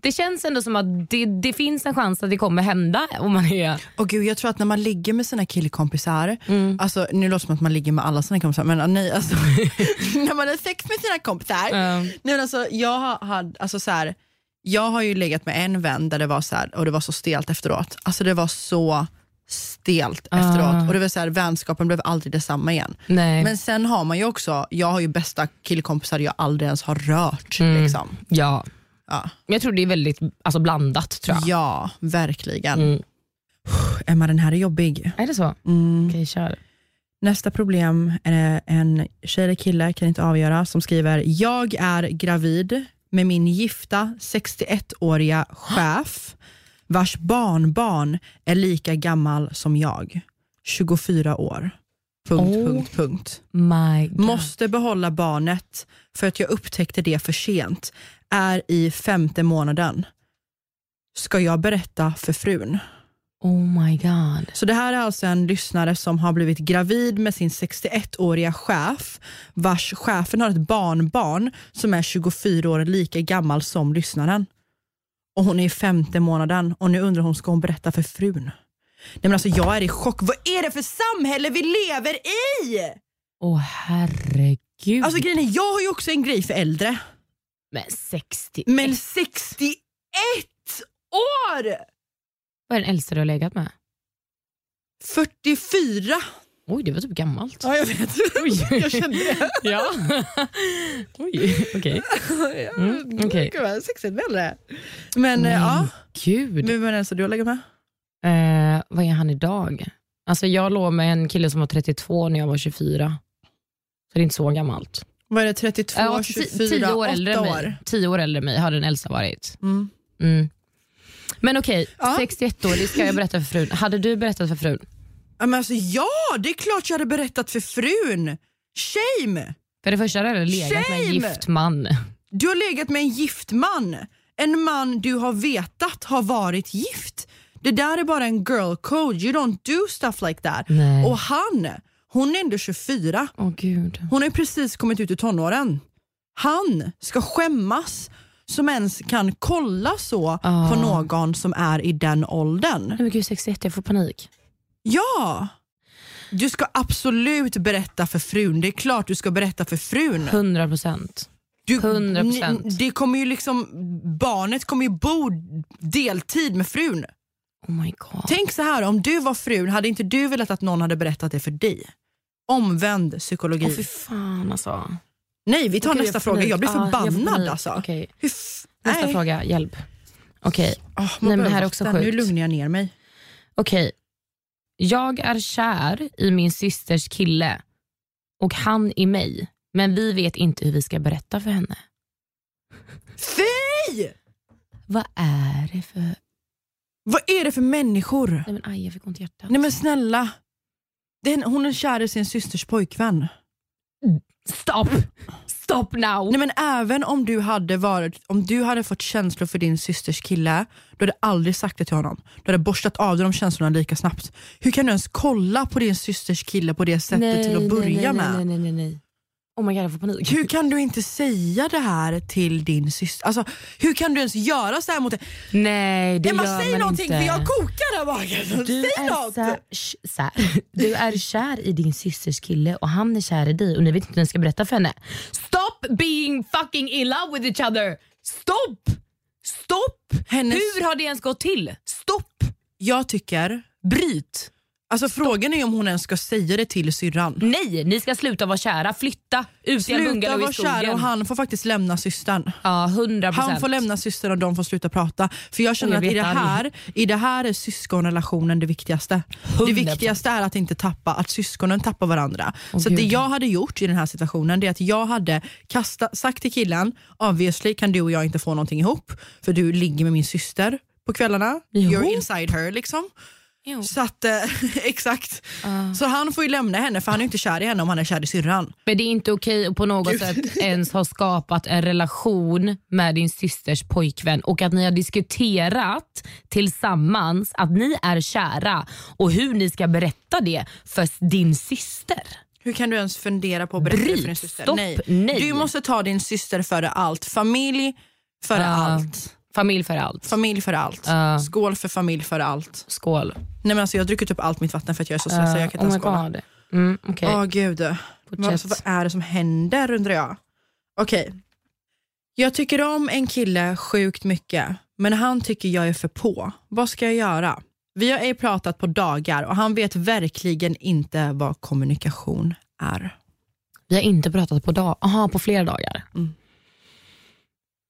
det känns ändå som att det, det finns en chans att det kommer hända om man är... Och gud, jag tror att när man ligger med sina killkompisar, alltså, nu låter det som att man ligger med alla sina kompisar, men nej, alltså, *laughs* när man har sex med sina kompisar. Nej, men alltså, jag, har, alltså, så här, jag har ju legat med en vän där det var så här, och det var så stelt efteråt. Alltså det var så stelt efteråt och det var så här, vänskapen blev aldrig detsamma igen. Nej. Men sen har man ju också, jag har ju bästa killkompisar jag aldrig ens har rört. Mm. Liksom. Ja. Ja. Jag tror det är väldigt alltså, blandat tror jag. ja, verkligen. Mm. Emma den här är jobbig. Är det så? Mm. Okej, kör. Nästa problem är en tjej eller kille, kan inte avgöra, som skriver Jag är gravid med min gifta 61-åriga chef vars barnbarn är lika gammal som jag. 24 år. Punkt, Oh. punkt, punkt. Måste behålla barnet för att jag upptäckte det för sent. Är i femte månaden. Ska jag berätta för frun? Oh my god. Så det här är alltså en lyssnare som har blivit gravid med sin 61-åriga chef, vars chefen har ett barnbarn som är 24 år lika gammal som lyssnaren. Och hon är i femte månaden och nu undrar hon, ska hon berätta för frun? Nej men alltså jag är i chock. Vad är det för samhälle vi lever i? Åh herregud. Alltså grejen är, jag har ju också en grej för äldre. men 60. Men 61 år! Vad är den äldsta du har legat med? 44. Oj, det var typ gammalt. Ja, jag vet. *laughs* jag kände det. *laughs* Ja. *laughs* Oj, okej. Mm, okej. Gud vad sexigt med. Men eh, ja, Gud. vem är den som du har legat med? Eh, vad är han idag? Alltså jag låg med en kille som var 32 när jag var 24. Så det är inte så gammalt. Vad är det, 32, Ja, 24, ti- tio år äldre än 8 mig. år? Tio år äldre än mig har den äldsta varit. Mm. Mm. Men okej, Ja. 61 år, det ska jag berätta för frun. Hade du berättat för frun? Ja, men alltså, ja, det är klart jag hade berättat för frun. Shame! För det första hade jag legat med en Shame! gift man. Du har legat med en gift man. En man du har vetat har varit gift. Det där är bara en girl code. You don't do stuff like that. Nej. Och han, hon är ändå 24. Åh gud. Hon har precis kommit ut ur tonåren. Han ska skämmas som ens kan kolla så Ah. på någon som är i den åldern. Nej men gud 61, jag får panik. Ja! Du ska absolut berätta för frun. Det är klart du ska berätta för frun. 100 procent. Du, 100%. n- Det kommer ju liksom, barnet kommer ju bo deltid med frun. Oh my god. Tänk så här, om du var frun, hade inte du velat att någon hade berättat det för dig? Omvänd psykologi. Åh fy fan alltså. Nej, vi tar Okej, nästa jag fråga. Jag blir jag får förbannad panik. alltså. F- Nästa Nej. fråga, hjälp. Okej, Åh, man Nej, men här är också vatten. Nu sjukt. lugnar jag ner mig. okej. Jag är kär i min systers kille och han i mig. Men vi vet inte hur vi ska berätta för henne. Fy! Vad är det för... Vad är det för människor? Nej men aj, jag fick ont i hjärtat. Nej men snälla. Den, hon är kär i sin systers pojkvän. Stop! Stop now! Nej men även om du hade varit, om du hade fått känslor för din systers kille, du hade aldrig sagt det till honom. Du hade borstat av dig de känslorna lika snabbt. Hur kan du ens kolla på din systers kille på det sättet till att börja nej, med? Nej, nej, nej, nej. Oh my god, jag får panik. Hur kan du inte säga det här till din syster? Alltså, hur kan du ens göra så här mot Nej, det Emma, gör säg man någonting inte. för jag kokar där bak. Du Säg är, något! här, här. du är kär i din systers kille och han är kär i dig och ni vet inte hur ni ska berätta för henne. Stop being fucking in love with each other! Stopp! Stopp! Hennes- Hur har det ens gått till? Stopp! Jag tycker, Bryt! Alltså frågan är om hon ens ska säga det till syrran. Nej, ni ska sluta vara kära. Flytta ut i en Sluta bungalow vara i skogen. kär och han får faktiskt lämna systern. Ja, 100 Han får lämna systern och de får sluta prata. För jag känner Jag att i det, här, i det här är syskonrelationen det viktigaste. Det 100%. viktigaste är att inte tappa, att syskonen tappar varandra. Åh, så det jag hade gjort i den här situationen det är att jag hade kasta, sagt till killen, obviously kan du och jag inte få någonting ihop för du ligger med min syster på kvällarna. Jo. You're inside her liksom. Jo. Så att, eh, *laughs* exakt. Så han får ju lämna henne för han är inte kär i henne om han är kär i syrran. Men det är inte okej att på något sätt ens ha skapat en relation med din systers pojkvän och att ni har diskuterat tillsammans att ni är kära och hur ni ska berätta det för din syster. Hur kan du ens fundera på att berätta det för din Bryt, syster? stopp, nej. Du måste ta din syster före allt. Familj före Ja. allt. Familj för allt. Familj före allt. Ja. Skål för familj före allt. Skål. Nej, men alltså, jag har druckit upp allt mitt vatten för att jag är så stressad. jag kan oh inte ens skåla. god. Mm, okej. Åh gud. Vad, alltså, vad är det som händer undrar jag? Okej. Jag tycker om en kille sjukt mycket, men han tycker jag är för på. Vad ska jag göra? Vi har ej pratat på dagar och han vet verkligen inte vad kommunikation är. Vi har inte pratat på dag Aha, på flera dagar. Mm.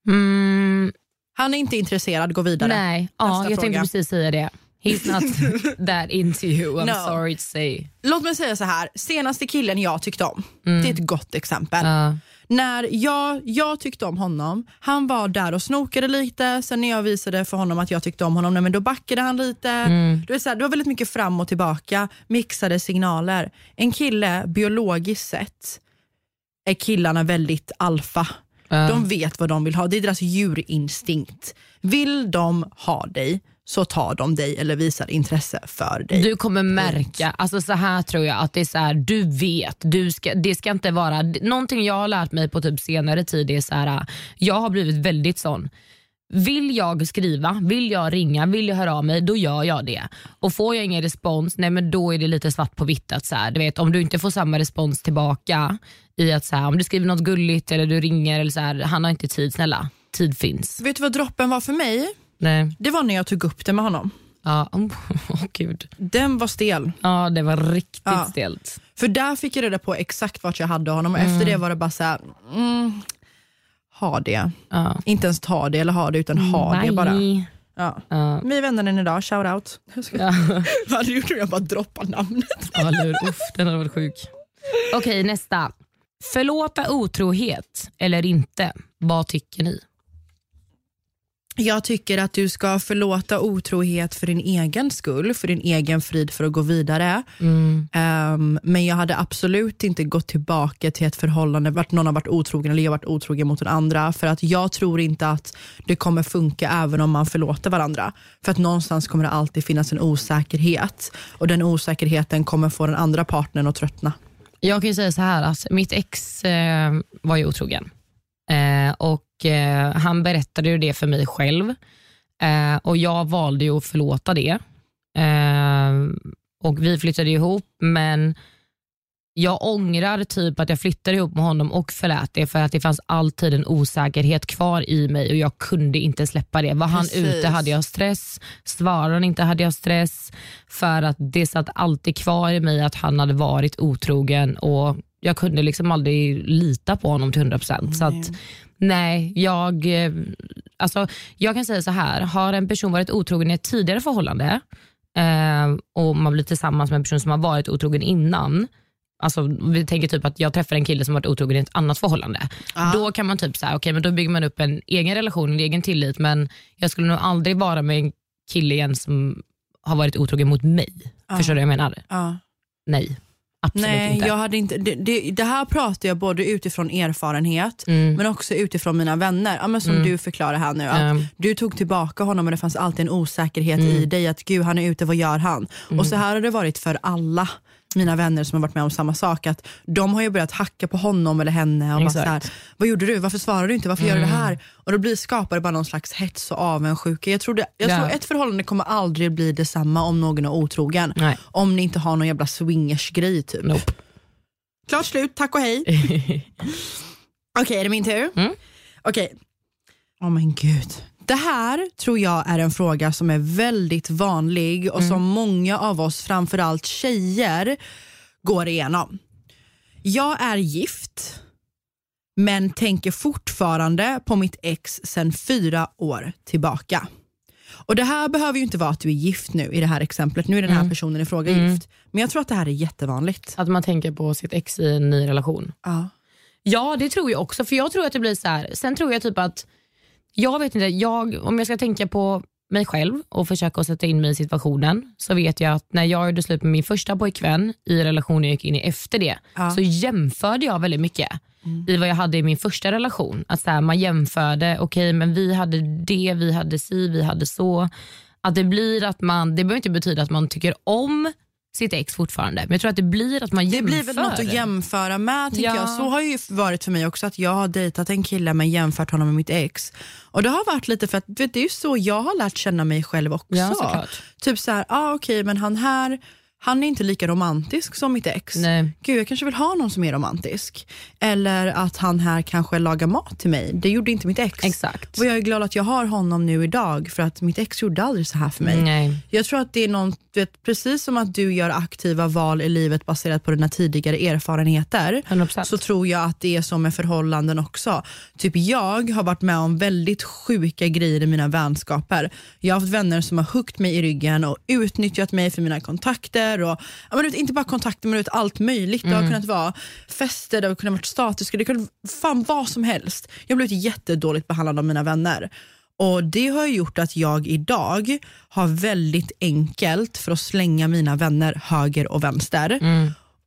Mm, Han är inte intresserad, gå vidare. nej, ja, Nästa jag tänkte fråga. precis säga det. He's not *laughs* that into you, I'm No. sorry to say. Låt mig säga så här. senaste killen jag tyckte om, det är ett gott exempel. Ja. När jag, jag tyckte om honom, han var där och snokade lite, sen när jag visade för honom att jag tyckte om honom, nej, men då backade han lite. Du vet, så här, det var väldigt mycket fram och tillbaka, mixade signaler. En kille, biologiskt sett, är killarna väldigt alfa. Ja. De vet vad de vill ha, det är deras djurinstinkt. Vill de ha dig så tar de dig eller visar intresse för dig. Du kommer märka, alltså så här tror jag att det är så här, du vet, du ska, det ska inte vara, någonting jag har lärt mig på typ senare tid är så här, jag har blivit väldigt sån. Vill jag skriva, vill jag ringa, vill jag höra av mig, då gör jag det. Och får jag ingen respons, nej men då är det lite svart på vitt. Att så här, du vet, om du inte får samma respons tillbaka i att så här, om du skriver något gulligt eller du ringer, eller så här, han har inte tid, snälla. Tid finns. Vet du vad droppen var för mig? Nej. Det var när jag tog upp det med honom. Ja, *laughs* oh, oh, gud. Den var stel. Ja, det var riktigt Ja. stelt. För där fick jag reda på exakt vart jag hade honom och efter det var det bara så här, mm, ha det. Ja. Inte ens ta det eller ha det utan ha det bara. Bye. Ja. Är vänner än idag, shout out. Ja. *laughs* Vad hade du gjort om jag bara droppar namnet? Ja, hur? Uff, den hade varit sjuk. Okej, nästa. Förlåta otrohet eller inte? Vad tycker ni? Jag tycker att du ska förlåta otrohet för din egen skull, för din egen frid för att gå vidare. Mm. Um, men jag hade absolut inte gått tillbaka till ett förhållande vart någon har varit otrogen eller jag har varit otrogen mot den andra. För att jag tror inte att det kommer funka även om man förlåter varandra. För att någonstans kommer det alltid finnas en osäkerhet och den osäkerheten kommer få den andra partnern att tröttna. Jag kan ju säga så här alltså, mitt ex eh, var ju otrogen. Och eh, Han berättade ju det för mig själv eh, och jag valde ju att förlåta det. Eh, och Vi flyttade ihop men jag ångrar typ att jag flyttade ihop med honom och förlät det för att det fanns alltid en osäkerhet kvar i mig och jag kunde inte släppa det. Var han Precis. ute hade jag stress, svarade han inte hade jag stress för att det satt alltid kvar i mig att han hade varit otrogen och jag kunde liksom aldrig lita på honom till 100%. Så att, nej, jag, eh, alltså, jag kan säga så här, har en person varit otrogen i ett tidigare förhållande eh, och man blir tillsammans med en person som har varit otrogen innan, Alltså, vi tänker typ att jag träffar en kille som varit otrogen i ett annat förhållande. Då kan man typ säga, okay, men då bygger man upp en egen relation, en egen tillit. Men jag skulle nog aldrig vara med en kille igen som har varit otrogen mot mig. Förstår du vad jag menar? Ja. Nej, absolut Nej, inte. jag hade inte, det, det, det här pratar jag både utifrån erfarenhet Mm. men också utifrån mina vänner. Ja, men som du förklarar här nu. Att Mm. Du tog tillbaka honom och det fanns alltid en osäkerhet i dig att gud han är ute, vad gör han? Mm. Och så här har det varit för alla mina vänner som har varit med om samma sak. Att De har ju börjat hacka på honom eller henne. Och bara så här, vad gjorde du? Varför svarar du inte? Varför gör du det här? Och då blir, skapar det bara någon slags hets och avundsjuka. Jag, tror, det, jag Ja. tror ett förhållande kommer aldrig bli detsamma om någon är otrogen. Nej. Om ni inte har någon jävla swingers-grej typ. Nope. Klart slut, tack och hej. *laughs* Okej, är det min tur? Mm. Okej. Åh men gud. Det här tror jag är en fråga som är väldigt vanlig och Mm. som många av oss, framförallt tjejer, går igenom. Jag är gift, men tänker fortfarande på mitt ex sedan fyra år tillbaka. Och Det här behöver ju inte vara att du är gift nu i det här exemplet. Nu är den Mm. här personen i fråga gift. Men jag tror att det här är jättevanligt. Att man tänker på sitt ex i en ny relation. Ja. Ja, det tror jag också. För jag tror att det blir så här. Sen tror jag typ att, jag vet inte, jag, om jag ska tänka på mig själv och försöka sätta in mig i situationen så vet jag att när jag gjorde slut med min första pojkvän i relationen jag gick in i efter det så jämförde jag väldigt mycket i vad jag hade i min första relation. Att så här, man jämförde, okej men vi hade det, vi hade si, vi hade så. Att det blir att man, det behöver inte betyda att man tycker om sitt ex fortfarande, men jag tror att det blir att man Det jämför. blir väl något att jämföra med tänker Ja. jag. Så har ju varit för mig också att jag har dejtat en kille men jämfört honom med mitt ex. Och det har varit lite för att vet, det är ju så jag har lärt känna mig själv också. Ja, såklart. typ så här, ah, okej men han här, han är inte lika romantisk som mitt ex. Nej. Gud jag kanske vill ha någon som är romantisk. Eller att han här kanske lagar mat till mig. Det gjorde inte mitt ex. Exakt. Och jag är glad att jag har honom nu idag för att mitt ex gjorde aldrig så här för mig. Nej. Jag tror att det är någon, vet, precis som att du gör aktiva val i livet baserat på dina tidigare erfarenheter 100%. så tror jag att det är så med förhållanden också. Typ jag har varit med om väldigt sjuka grejer i mina vänskaper. Jag har haft vänner som har huggit mig i ryggen och utnyttjat mig för mina kontakter. Och, ja, men vet, inte bara kontakter men vet, allt möjligt. Det har kunnat vara fester, det har kunnat vara statiska, det kunde fan vad som helst. Jag har blivit jättedåligt behandlad av mina vänner. Och Det har gjort att jag idag har väldigt enkelt för att slänga mina vänner höger och vänster.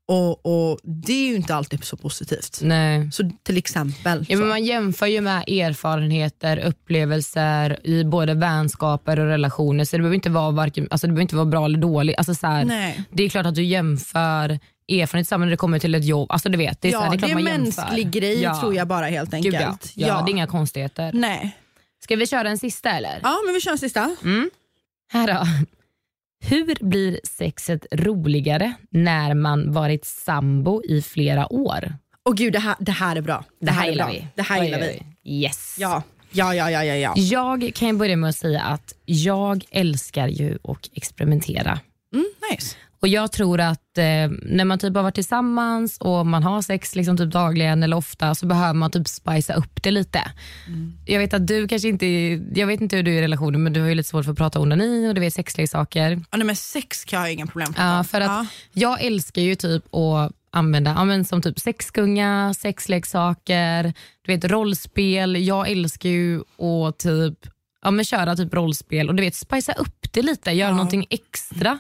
Och, och Det är ju inte alltid så positivt. Nej. Så till exempel. Ja, så. men man jämför ju med erfarenheter, upplevelser i både vänskaper och relationer. Så det behöver inte vara, varken, alltså det behöver inte vara bra eller dåligt. Alltså så här, det är klart att du jämför erfarenhet samma när det kommer till ett jobb. Alltså du vet, det är, så ja, här, det är, det är en man mänsklig grej ja. tror jag bara helt Gud, enkelt. ja. Ja, Det är inga konstigheter. Nej. Ska vi köra en sista eller? Ja, men vi kör en sista. Här då. Hur blir sexet roligare när man varit sambo i flera år? Och gud, det här, det här är bra. Det här är gillar vi. Det här gillar vi. Yes. Ja. Ja, ja, ja, ja, ja. Jag kan börja med att säga att jag älskar ju att experimentera. Mm, nice. Och Jag tror att eh, när man typ har varit tillsammans och man har sex liksom typ dagligen eller ofta så behöver man typ spicea upp det lite. Jag vet att du kanske inte, jag vet inte hur du är i relationen men du har ju lite svårt för att prata onani och du vet sexleksaker. Ja, nej, men sex kan jag inga problem med. Ja, för att Ja. jag älskar ju typ att använda ja, men som typ sexgunga, sexleksaker, du vet rollspel. Jag älskar ju att typ ja, men köra typ rollspel och du vet spicea upp det lite, göra någonting extra.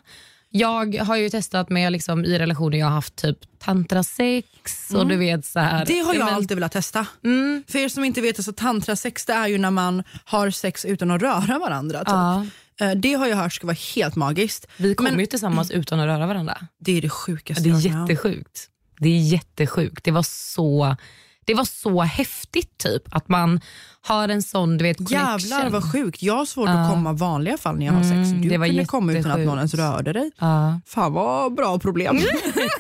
Jag har ju testat med liksom, i relationer jag har haft typ tantrasex och du vet så här. Mm. Det har Ja, jag men- alltid velat testa. Mm. För er som inte vet, så tantrasex det är ju när man har sex utan att röra varandra. Typ. Ja. Eh, Det har jag hört ska vara helt magiskt. Vi kommer Men ju tillsammans utan att röra varandra. det är det sjukaste Det är jättesjukt. Det är jättesjukt. Det var så, det var så häftigt typ att man har en sån du vet, connection. Jävlar vad sjukt. Jag har svårt Ja. att komma vanliga fall när jag har sex. Mm, Du det var kunde komma utan att någon ens rörde dig. Ja. Fan vad bra problem.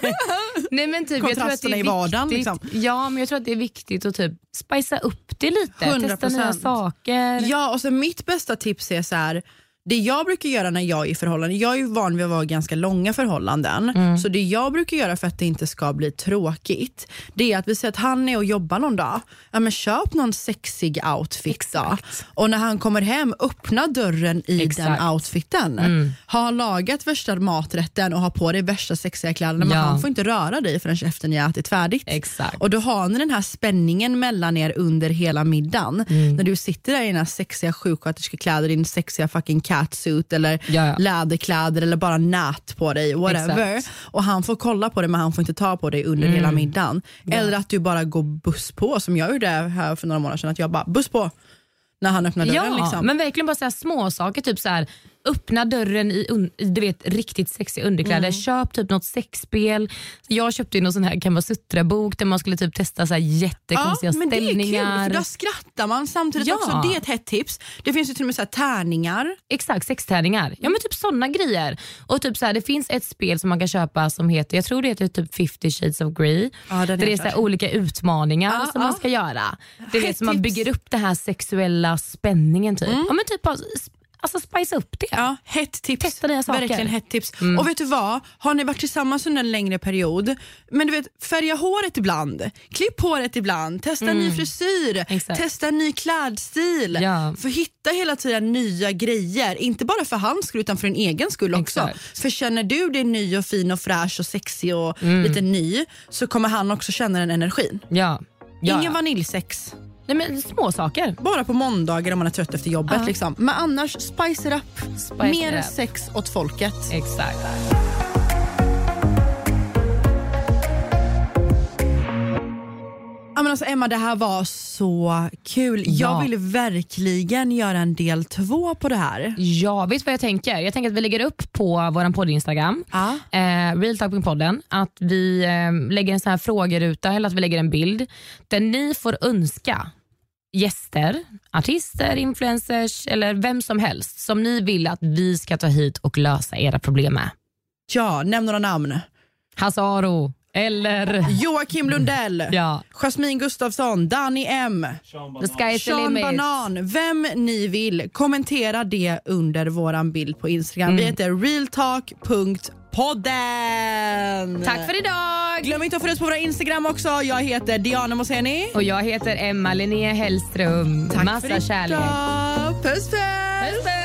*laughs* Nej, men typ, jag tror att det Kontrasterna är i vardagen, liksom. Ja, men jag tror att det är viktigt att typ spicea upp det lite. Testa 100%. nya saker. Ja, och så mitt bästa tips är så här. Det jag brukar göra när jag är i förhållanden, jag är ju van vid att vara i ganska långa förhållanden, Mm. så det jag brukar göra för att det inte ska bli tråkigt, det är att vi säger att han är och jobbar någon dag, ja, men köp någon sexig outfit då. Och när han kommer hem, öppna dörren i Exakt. den outfiten. Mm. Har lagat värsta maträtten och har på dig värsta sexiga kläderna, men Ja. han får inte röra dig förrän efter ni har ätit färdigt. Exakt. Och då har ni den här spänningen mellan er under hela middagen. Mm. När du sitter där i dina sexiga sjuksköterskekläder, din sexiga fucking catsuit eller Ja, ja. läderkläder eller bara nät på dig, whatever. Exakt. Och han får kolla på dig men han får inte ta på dig under Mm. hela middagen. Eller att du bara går buss på som jag gjorde här för några månader sedan, att jag bara buss på när han öppnar dörren. Ja, liksom. men verkligen bara så små saker typ så här öppna dörren i un- du vet, riktigt sexiga underkläder, Mm. köp typ något sexspel. Jag köpte ju någon sån här Kamasutra-bok där man skulle typ testa så här jättekonstiga ja, men det är kul ställningar. för då skrattar man samtidigt Ja. också. Det är ett hett tips. Det finns ju till och med så här tärningar. Exakt, sextärningar. Ja men typ såna grejer. Och typ så här, Det finns ett spel som man kan köpa som heter, jag tror det heter typ 50 shades of Grey. Ja, där det är så här olika utmaningar Ja, som man ska göra. Det vet, så man bygger upp den här sexuella spänningen typ. Ja men typ alltså spice upp det. Ja, hett tips. Testa nya saker. Verkligen hett tips. Mm. Och vet du vad? Har ni varit tillsammans under en längre period, men du vet färga håret ibland, klipp håret ibland, testa en ny frisyr, Mm. Exakt. testa en ny klädstil. Ja. För hitta hela tiden nya grejer, inte bara för hans skull utan för din egen skull också. Exakt. För känner du dig ny och fin och fräsch och sexig och Mm. lite ny så kommer han också känna den energin. Ja. Ja, Ingen ja. vaniljsex. Nej, men små saker. Bara på måndagar om man är trött efter jobbet. Ja. Liksom. Men annars, spice it up. Spice Mer it up. sex åt folket. Exakt. Ja, men alltså Emma, det här var så kul. Ja. Jag vill verkligen göra en del två på det här. Ja, vet vad jag tänker? Jag tänker att vi lägger upp på vår podd Instagram, Ja. eh, realtalkingpodden, att vi eh, lägger en sån här frågeruta eller att vi lägger en bild där ni får önska gäster, artister, influencers eller vem som helst som ni vill att vi ska ta hit och lösa era problem med. Ja, nämn några namn. Hasse Aro eller Joakim Lundell, *laughs* ja, Jasmine Gustafsson, Danny M, The Sky is the Sean limit. Banan. Vem ni vill, kommentera det under våran bild på Instagram. Mm. Vi heter realtalk.podden. Tack för idag! Glöm inte att följa oss på våra Instagram också. Jag heter Diana Moseni. Och jag heter Emma Linnea Hellström. Tack Massa för idag. kärlek. Puss puss! Puss, puss.